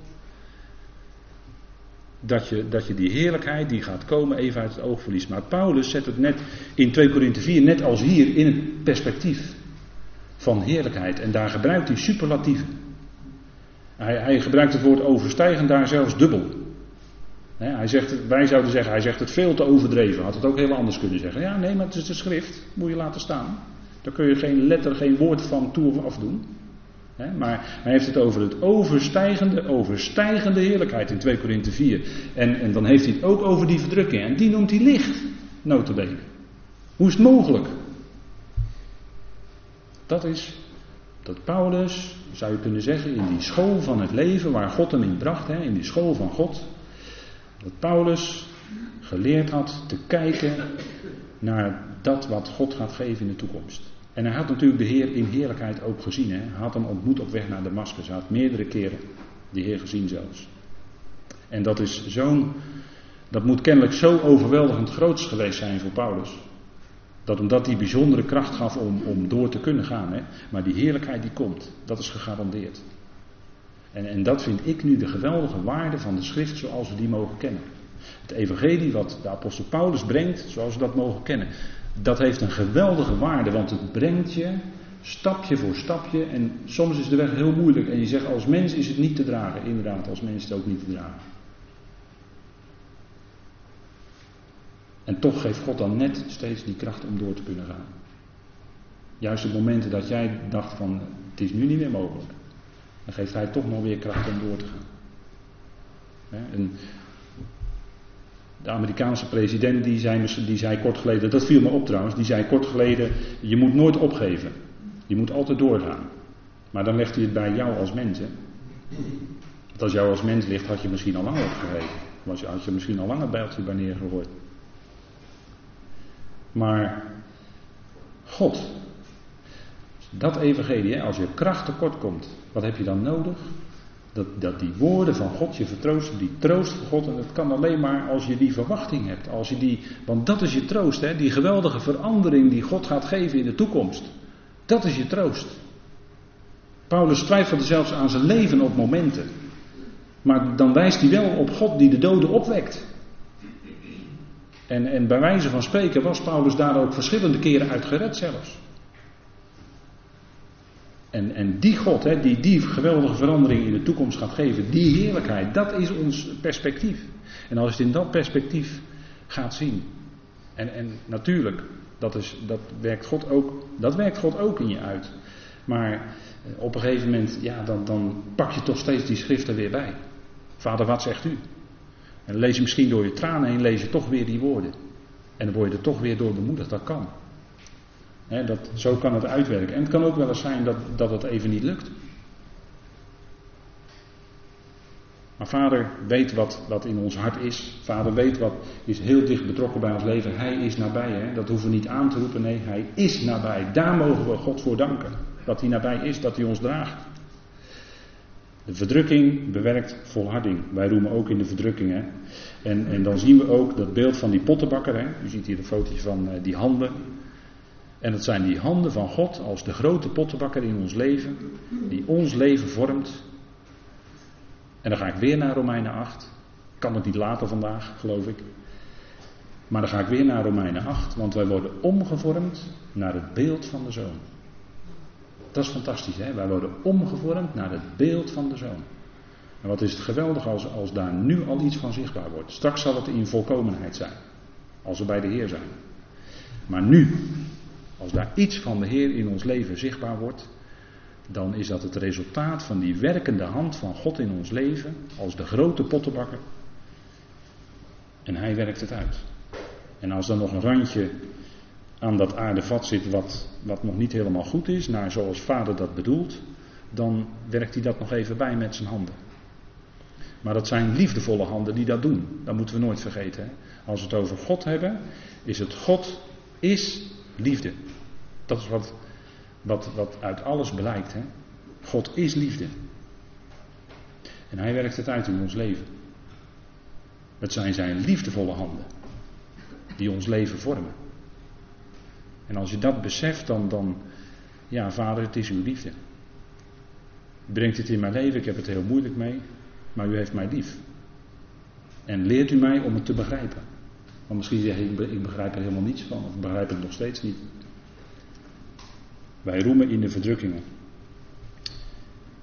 Dat je, dat je die heerlijkheid die gaat komen even uit het oog verliest. Maar Paulus zet het net in 2 Korinthe 4, net als hier, in het perspectief van heerlijkheid. En daar gebruikt hij superlatieven. Hij, hij gebruikt het woord overstijgen daar zelfs dubbel hij zegt, wij zouden zeggen, hij zegt het veel te overdreven. Had het ook heel anders kunnen zeggen. Ja, nee, maar het is de schrift. Moet je laten staan. Daar kun je geen letter, geen woord van toe of afdoen. maar hij heeft het over het overstijgende, overstijgende heerlijkheid in 2 Korinthe 4. En, en dan heeft hij het ook over die verdrukking. En die noemt hij licht, notabene. Hoe is het mogelijk? Dat is dat Paulus, zou je kunnen zeggen, in die school van het leven waar God hem in bracht, in die school van God, dat Paulus geleerd had te kijken naar dat wat God gaat geven in de toekomst. En hij had natuurlijk de Heer in heerlijkheid ook gezien. Hè? Hij had hem ontmoet op weg naar Damascus. Hij had meerdere keren de Heer gezien zelfs. En dat is zo'n. Dat moet kennelijk zo overweldigend groots geweest zijn voor Paulus. Dat omdat die bijzondere kracht gaf om, om door te kunnen gaan. Hè? Maar die heerlijkheid die komt, dat is gegarandeerd. En, en dat vind ik nu de geweldige waarde van de schrift zoals we die mogen kennen. Het evangelie wat de apostel Paulus brengt, zoals we dat mogen kennen. Dat heeft een geweldige waarde, want het brengt je stapje voor stapje. En soms is de weg heel moeilijk. En je zegt als mens is het niet te dragen. Inderdaad, als mens is het ook niet te dragen. En toch geeft God dan net steeds die kracht om door te kunnen gaan. Juist op momenten dat jij dacht van het is nu niet meer mogelijk. Dan geeft hij toch nog weer kracht om door te gaan. De Amerikaanse president die zei, die zei kort geleden, dat viel me op trouwens, die zei kort geleden, je moet nooit opgeven. Je moet altijd doorgaan. Maar dan legt hij het bij jou als mens. Hè? Want als jou als mens ligt, had je misschien al lang opgegeven. Was je, had je misschien al lang een bijltje bij neergegooid. Maar God, dat evangelie, als je kracht tekort komt, wat heb je dan nodig? Dat, dat die woorden van God je vertroosten, die troost van God. En dat kan alleen maar als je die verwachting hebt. Als je die, want dat is je troost, hè? die geweldige verandering die God gaat geven in de toekomst. Dat is je troost. Paulus twijfelde zelfs aan zijn leven op momenten. Maar dan wijst hij wel op God die de doden opwekt. En, en bij wijze van spreken was Paulus daar ook verschillende keren uit gered zelfs. En, en die God, hè, die die geweldige verandering in de toekomst gaat geven, die heerlijkheid, dat is ons perspectief. En als je het in dat perspectief gaat zien. En, en natuurlijk, dat, is, dat, werkt God ook, dat werkt God ook in je uit. Maar eh, op een gegeven moment, ja, dan, dan pak je toch steeds die schrift er weer bij. Vader, wat zegt u? En lees je misschien door je tranen heen, lees je toch weer die woorden. En dan word je er toch weer door bemoedigd, dat kan. Dat, zo kan het uitwerken. En het kan ook wel eens zijn dat, dat het even niet lukt. Maar vader weet wat, wat in ons hart is. Vader weet wat is heel dicht betrokken bij ons leven. Hij is nabij. Hè? Dat hoeven we niet aan te roepen. Nee, hij is nabij. Daar mogen we God voor danken. Dat hij nabij is, dat hij ons draagt. De verdrukking bewerkt volharding. Wij roemen ook in de verdrukking. Hè? En, en dan zien we ook dat beeld van die pottenbakker. Hè? U ziet hier een fotootje van uh, die handen. En dat zijn die handen van God als de grote pottenbakker in ons leven. Die ons leven vormt. En dan ga ik weer naar Romeinen 8. Kan het niet later vandaag, geloof ik. Maar dan ga ik weer naar Romeinen 8. Want wij worden omgevormd naar het beeld van de zoon. Dat is fantastisch, hè? Wij worden omgevormd naar het beeld van de zoon. En wat is het geweldig als, als daar nu al iets van zichtbaar wordt. Straks zal het in volkomenheid zijn. Als we bij de Heer zijn. Maar nu, als daar iets van de Heer in ons leven zichtbaar wordt, dan is dat het resultaat van die werkende hand van God in ons leven, als de grote pottenbakker. En hij werkt het uit. En als er nog een randje aan dat aardevat zit wat, wat nog niet helemaal goed is, naar zoals vader dat bedoelt, dan werkt hij dat nog even bij met zijn handen. Maar dat zijn liefdevolle handen die dat doen. Dat moeten we nooit vergeten. Als we het over God hebben, is het God is liefde. Dat is wat, wat, wat uit alles blijkt. Hè? God is liefde. En hij werkt het uit in ons leven. Het zijn zijn liefdevolle handen die ons leven vormen. En als je dat beseft, dan, dan ja, vader, het is uw liefde. U brengt het in mijn leven, ik heb het heel moeilijk mee, maar u heeft mij lief. En leert u mij om het te begrijpen. Want misschien zeg ik, ik begrijp er helemaal niets van, of ik begrijp het nog steeds niet. Wij roemen in de verdrukkingen.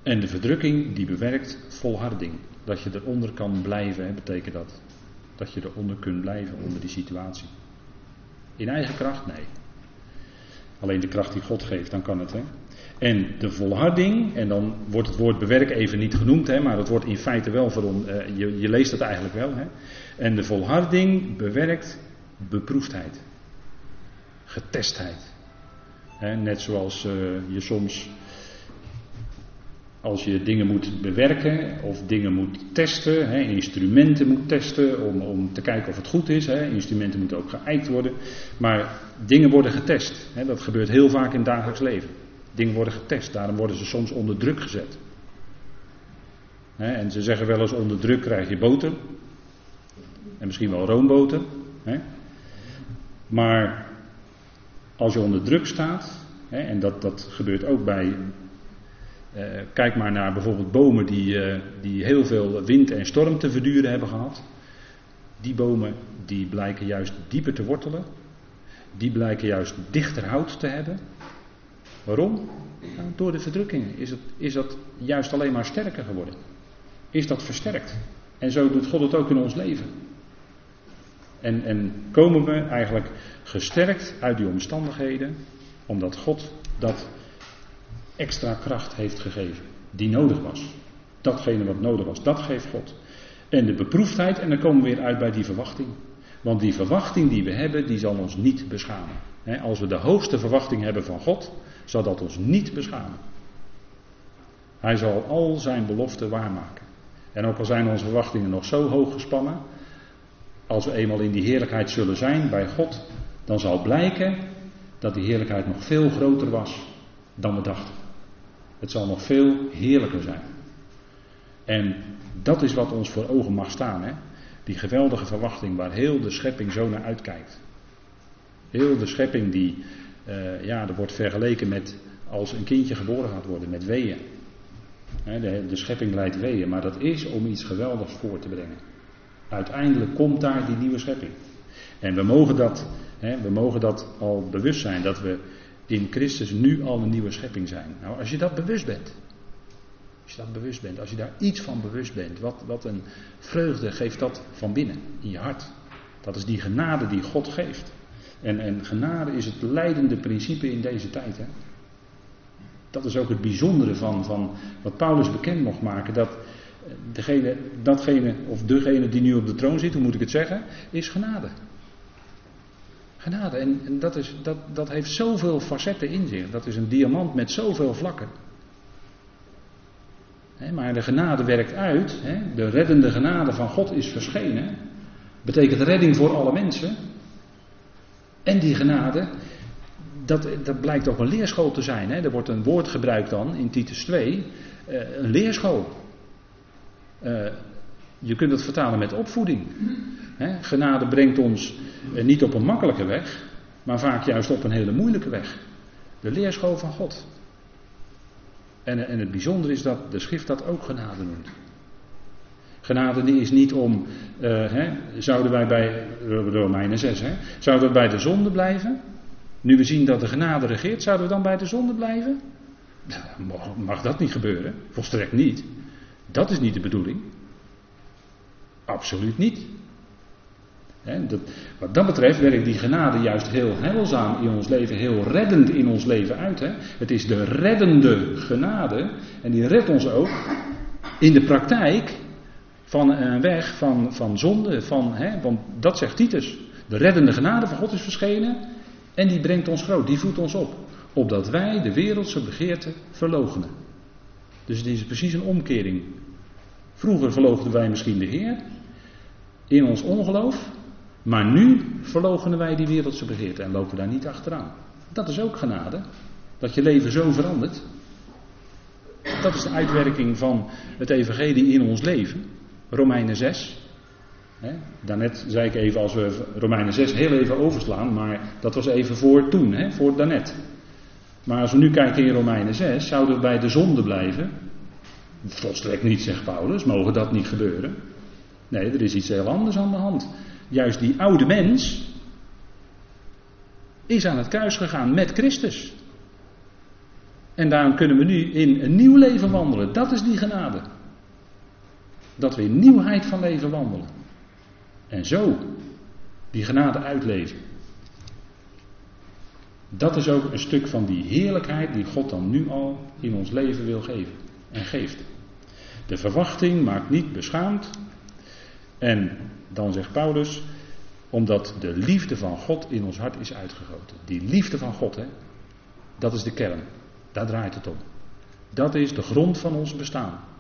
En de verdrukking die bewerkt volharding. Dat je eronder kan blijven, hè, betekent dat. Dat je eronder kunt blijven onder die situatie. In eigen kracht? Nee. Alleen de kracht die God geeft, dan kan het. Hè? En de volharding, en dan wordt het woord bewerk even niet genoemd, hè, maar het wordt in feite wel voor uh, je, je, leest het eigenlijk wel. Hè? En de volharding bewerkt beproefdheid, getestheid. Hè, net zoals uh, je soms als je dingen moet bewerken of dingen moet testen, hè, instrumenten moet testen om, om te kijken of het goed is. Hè, instrumenten moeten ook geëikt worden. Maar dingen worden getest. Hè, dat gebeurt heel vaak in het dagelijks leven. Dingen worden getest, daarom worden ze soms onder druk gezet. En ze zeggen wel eens onder druk krijg je boter. En misschien wel roomboter. Maar als je onder druk staat, en dat, dat gebeurt ook bij uh, kijk maar naar bijvoorbeeld bomen die, uh, die heel veel wind en storm te verduren hebben gehad. Die bomen die blijken juist dieper te wortelen. Die blijken juist dichter hout te hebben. Waarom? Nou, door de verdrukkingen is, het, is dat juist alleen maar sterker geworden. Is dat versterkt. En zo doet God het ook in ons leven. En, en komen we eigenlijk gesterkt uit die omstandigheden, omdat God dat extra kracht heeft gegeven. Die nodig was. Datgene wat nodig was, dat geeft God. En de beproefdheid, en dan komen we weer uit bij die verwachting. Want die verwachting die we hebben, die zal ons niet beschamen. als we de hoogste verwachting hebben van God, zal dat ons niet beschamen. Hij zal al zijn beloften waarmaken. En ook al zijn onze verwachtingen nog zo hoog gespannen, als we eenmaal in die heerlijkheid zullen zijn bij God, dan zal blijken dat die heerlijkheid nog veel groter was dan we dachten. Het zal nog veel heerlijker zijn. En dat is wat ons voor ogen mag staan. Hè? Die geweldige verwachting waar heel de schepping zo naar uitkijkt. Heel de schepping die, uh, ja, er wordt vergeleken met als een kindje geboren gaat worden, met weeën. De, de schepping leidt weeën, maar dat is om iets geweldigs voor te brengen. Uiteindelijk komt daar die nieuwe schepping. En we mogen dat, we mogen dat al bewust zijn, dat we in Christus nu al een nieuwe schepping zijn. Nou, als je dat bewust bent, als je dat bewust bent, als je daar iets van bewust bent, wat, wat een vreugde geeft dat van binnen, in je hart. Dat is die genade die God geeft. En, en genade is het leidende principe in deze tijd. Hè? Dat is ook het bijzondere van, van wat Paulus bekend mocht maken. Dat degene, datgene, of degene die nu op de troon zit, hoe moet ik het zeggen, is genade. Genade. En, en dat, is, dat, dat heeft zoveel facetten in zich. Dat is een diamant met zoveel vlakken. maar de genade werkt uit. de reddende genade van God is verschenen. Betekent redding voor alle mensen. En die genade, dat, dat blijkt ook een leerschool te zijn. Hè. Er wordt een woord gebruikt dan in Titus 2, eh, een leerschool. Uh, je kunt het vertalen met opvoeding. Genade brengt ons uh, niet op een makkelijke weg, maar vaak juist op een hele moeilijke weg. De leerschool van God. En, en het bijzondere is dat de schrift dat ook genade noemt. Genade is niet om, uh, hè, zouden wij bij Romeinen 6, hè, zouden we bij de zonde blijven? Nu we zien dat de genade regeert, zouden we dan bij de zonde blijven? Mag, mag dat niet gebeuren? Volstrekt niet. Dat is niet de bedoeling. Absoluut niet. dat, wat dat betreft werkt die genade juist heel heilzaam in ons leven, heel reddend in ons leven uit. Het is de reddende genade en die redt ons ook in de praktijk van een weg van, van zonde. Van, want dat zegt Titus. De reddende genade van God is verschenen en die brengt ons groot, die voedt ons op. Opdat wij de wereldse begeerte verlogenen. Dus het is precies een omkering. Vroeger verloochenden wij misschien de Heer in ons ongeloof. Maar nu verloochenen wij die wereldse begeerte en lopen daar niet achteraan. Dat is ook genade. Dat je leven zo verandert. Dat is de uitwerking van het evangelie in ons leven. Romeinen 6. Daarnet zei ik even, als we Romeinen 6 heel even overslaan, maar dat was even voor toen, hè, voor daarnet. Maar als we nu kijken in Romeinen 6, zouden we bij de zonde blijven. Volstrekt niet, zegt Paulus, mogen dat niet gebeuren. Nee, er is iets heel anders aan de hand. Juist die oude mens is aan het kruis gegaan met Christus. En daarom kunnen we nu in een nieuw leven wandelen. Dat is die genade. Dat we in nieuwheid van leven wandelen. En zo die genade uitleven. Dat is ook een stuk van die heerlijkheid die God dan nu al in ons leven wil geven en geeft. De verwachting maakt niet beschaamd. En dan zegt Paulus, omdat de liefde van God in ons hart is uitgegoten. Die liefde van God, hè, dat is de kern. Daar draait het om. Dat is de grond van ons bestaan.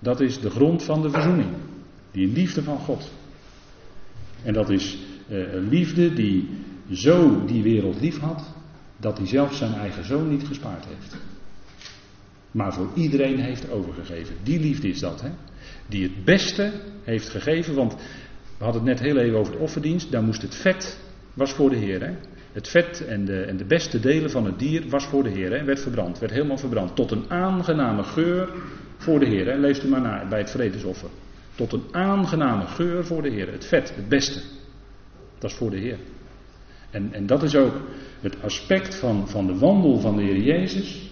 Dat is de grond van de verzoening. Die liefde van God. En dat is uh, een liefde die zo die wereld lief had, dat hij zelf zijn eigen zoon niet gespaard heeft. Maar voor iedereen heeft overgegeven. Die liefde is dat, hè? Die het beste heeft gegeven, want we hadden het net heel even over de offerdienst. Daar moest het vet, was voor de Heer. Hè? Het vet en de, en de beste delen van het dier was voor de Heer. Hè? Werd verbrand, werd helemaal verbrand. Tot een aangename geur voor de Heer. Leest u maar na bij het vredesoffer. Tot een aangename geur voor de Heer. Het vet, het beste. Dat is voor de Heer. En, en dat is ook het aspect van, van de wandel van de Heer Jezus.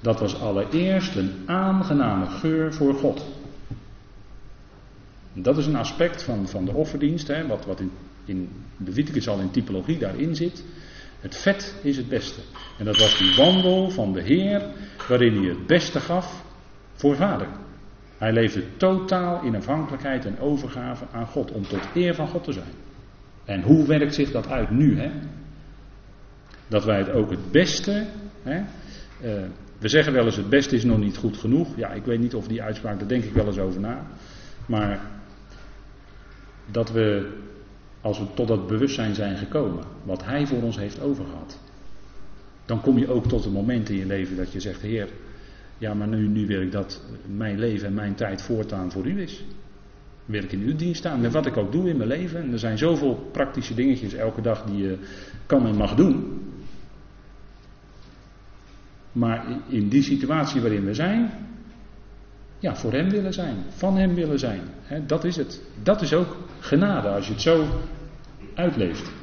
Dat was allereerst een aangename geur voor God. dat is een aspect van, van de offerdienst, hè, wat, wat in, in Leviticus al in typologie daarin zit. Het vet is het beste. En dat was die wandel van de Heer, waarin hij het beste gaf voor vader. Hij leefde totaal in afhankelijkheid en overgave aan God, om tot eer van God te zijn. En hoe werkt zich dat uit nu? Hè? Dat wij het ook het beste. Hè? Uh, we zeggen wel eens het beste is nog niet goed genoeg. Ja, ik weet niet of die uitspraak, daar denk ik wel eens over na. Maar dat we, als we tot dat bewustzijn zijn gekomen, wat Hij voor ons heeft overgehad. Dan kom je ook tot een moment in je leven dat je zegt, Heer, Ja, maar nu, nu wil ik dat mijn leven en mijn tijd voortaan voor u is. Wil ik in uw dienst staan, met wat ik ook doe in mijn leven. En er zijn zoveel praktische dingetjes elke dag die je kan en mag doen. Maar in die situatie waarin we zijn, ja, voor Hem willen zijn, van Hem willen zijn. dat is het. Dat is ook genade als je het zo uitleeft.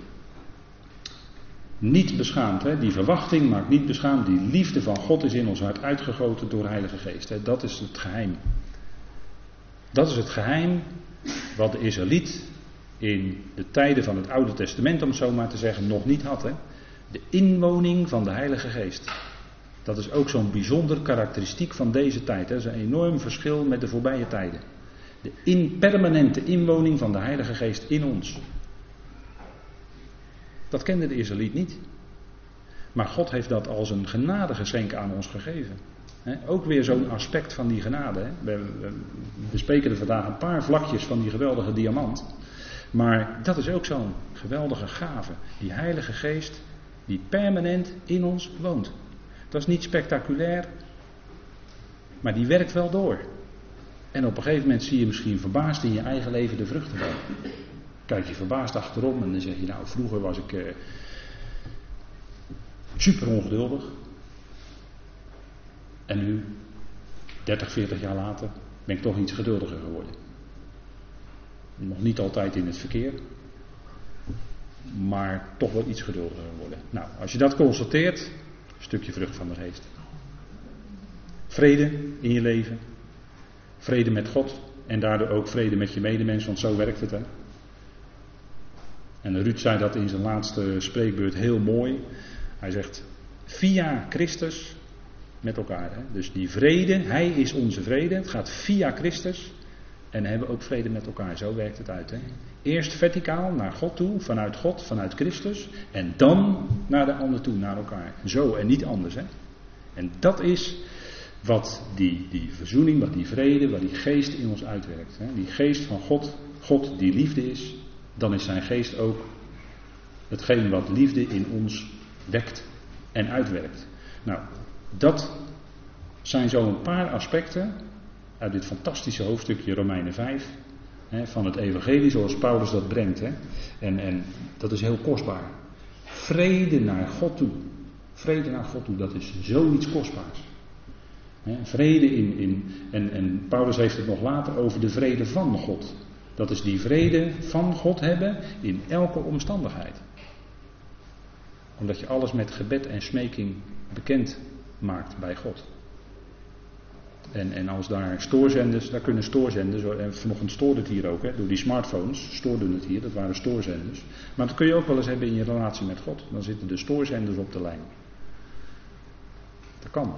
Niet beschaamd, hè? die verwachting maakt niet beschaamd. Die liefde van God is in ons hart uitgegoten door de Heilige Geest. Hè? Dat is het geheim. Dat is het geheim wat de Israëliet in de tijden van het Oude Testament, om het zo maar te zeggen, nog niet had. Hè? De inwoning van de Heilige Geest. Dat is ook zo'n bijzonder karakteristiek van deze tijd. Hè? Dat is een enorm verschil met de voorbije tijden. De permanente inwoning van de Heilige Geest in ons. Dat kende de Israëliet niet. Maar God heeft dat als een genadegeschenk aan ons gegeven. ook weer zo'n aspect van die genade. We, bespreken er vandaag een paar vlakjes van die geweldige diamant. Maar dat is ook zo'n geweldige gave. Die Heilige Geest die permanent in ons woont. Dat is niet spectaculair, maar die werkt wel door. En op een gegeven moment zie je misschien verbaasd in je eigen leven de vruchten van. Kijk je verbaasd achterom en dan zeg je, nou vroeger was ik uh, super ongeduldig. En nu, 30, 40 jaar later, ben ik toch iets geduldiger geworden. Nog niet altijd in het verkeer, maar toch wel iets geduldiger geworden. Nou, als je dat constateert, een stukje vrucht van de geest. Vrede in je leven, vrede met God en daardoor ook vrede met je medemens, want zo werkt het. Hè? En Ruud zei dat in zijn laatste spreekbeurt heel mooi. Hij zegt, via Christus met elkaar. Hè? Dus die vrede, Hij is onze vrede. Het gaat via Christus. En we hebben ook vrede met elkaar. Zo werkt het uit. Hè? Eerst verticaal naar God toe, vanuit God, vanuit Christus. En dan naar de ander toe, naar elkaar. Zo en niet anders. Hè? En dat is wat die, die verzoening, wat die vrede, wat die geest in ons uitwerkt. Hè? Die geest van God, God die liefde is, dan is zijn geest ook hetgeen wat liefde in ons wekt en uitwerkt. Nou, dat zijn zo een paar aspecten uit dit fantastische hoofdstukje Romeinen 5 hè, van het evangelie zoals Paulus dat brengt. Hè. En, en dat is heel kostbaar. Vrede naar God toe. Vrede naar God toe, dat is zoiets kostbaars. Vrede in, in en, en Paulus heeft het nog later over de vrede van God. Dat is die vrede van God hebben in elke omstandigheid. Omdat je alles met gebed en smeking bekend maakt bij God. En, en als daar stoorzenders, daar kunnen stoorzenders, en vanochtend stoorde het hier ook, hè, door die smartphones stoorden het hier, dat waren stoorzenders. Maar dat kun je ook wel eens hebben in je relatie met God. Dan zitten de stoorzenders op de lijn. Dat kan.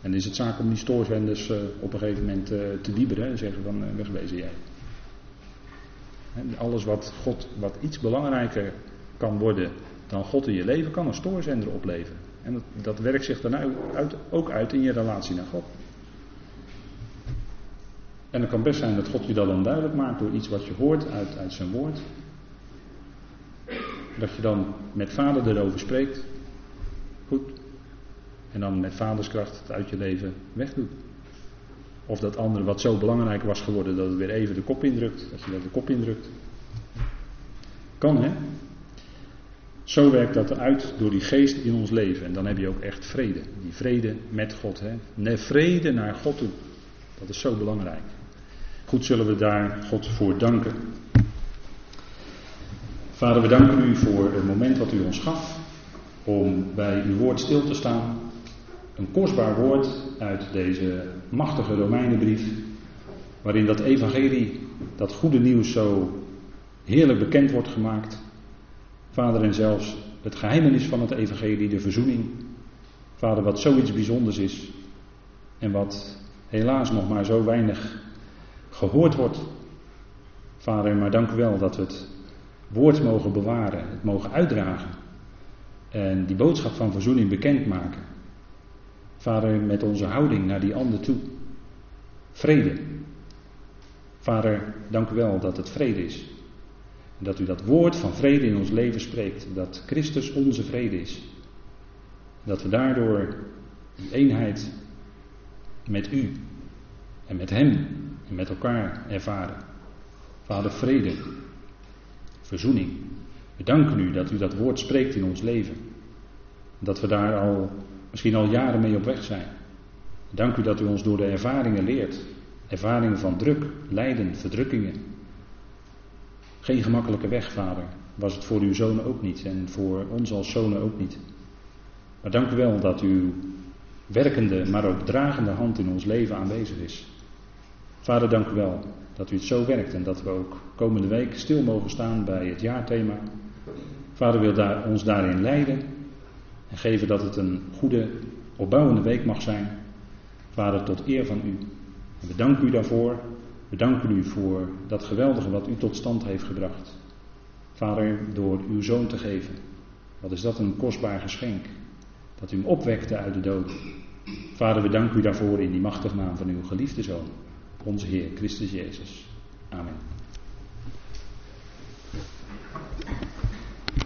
En is het zaak om die stoorzenders uh, op een gegeven moment uh, te wieberen en zeggen van uh, wegwezen jij. Alles wat, God, wat iets belangrijker kan worden dan God in je leven, kan een stoorzender opleveren. En dat, dat werkt zich dan ook uit in je relatie naar God. En het kan best zijn dat God je dat dan duidelijk maakt door iets wat je hoort uit, uit zijn woord. Dat je dan met vader erover spreekt. Goed. En dan met vaderskracht het uit je leven wegdoet. Of dat andere wat zo belangrijk was geworden dat het weer even de kop indrukt. Dat je dat de kop indrukt. Kan hè? Zo werkt dat uit door die geest in ons leven. En dan heb je ook echt vrede. Die vrede met God. Hè? Nee, vrede naar God toe. Dat is zo belangrijk. Goed zullen we daar God voor danken. Vader, we danken u voor het moment wat u ons gaf. Om bij uw woord stil te staan. Een kostbaar woord uit deze machtige Romeinenbrief, waarin dat evangelie, dat goede nieuws zo heerlijk bekend wordt gemaakt. Vader, en zelfs het geheimenis van het evangelie, de verzoening. Vader, wat zoiets bijzonders is en wat helaas nog maar zo weinig gehoord wordt. Vader, maar dank u wel dat we het woord mogen bewaren, het mogen uitdragen en die boodschap van verzoening bekendmaken. Vader, met onze houding naar die ander toe. Vrede. Vader, dank u wel dat het vrede is. Dat u dat woord van vrede in ons leven spreekt. Dat Christus onze vrede is. Dat we daardoor die eenheid met u en met Hem en met elkaar ervaren. Vader, vrede, verzoening. We danken u dat u dat woord spreekt in ons leven. Dat we daar al, misschien al jaren mee op weg zijn. Dank u dat u ons door de ervaringen leert. Ervaringen van druk, lijden, verdrukkingen. Geen gemakkelijke weg, vader. Was het voor uw zonen ook niet en voor ons als zonen ook niet. Maar dank u wel dat uw werkende, maar ook dragende hand in ons leven aanwezig is. Vader, dank u wel dat u het zo werkt en dat we ook komende week stil mogen staan bij het jaarthema. Vader wil daar, ons daarin leiden en geven dat het een goede, opbouwende week mag zijn. Vader, tot eer van u. En we danken u daarvoor. We danken u voor dat geweldige wat u tot stand heeft gebracht. Vader, door uw zoon te geven. Wat is dat een kostbaar geschenk. Dat u hem opwekte uit de dood. Vader, we danken u daarvoor in die machtige naam van uw geliefde zoon. Onze Heer Christus Jezus. Amen.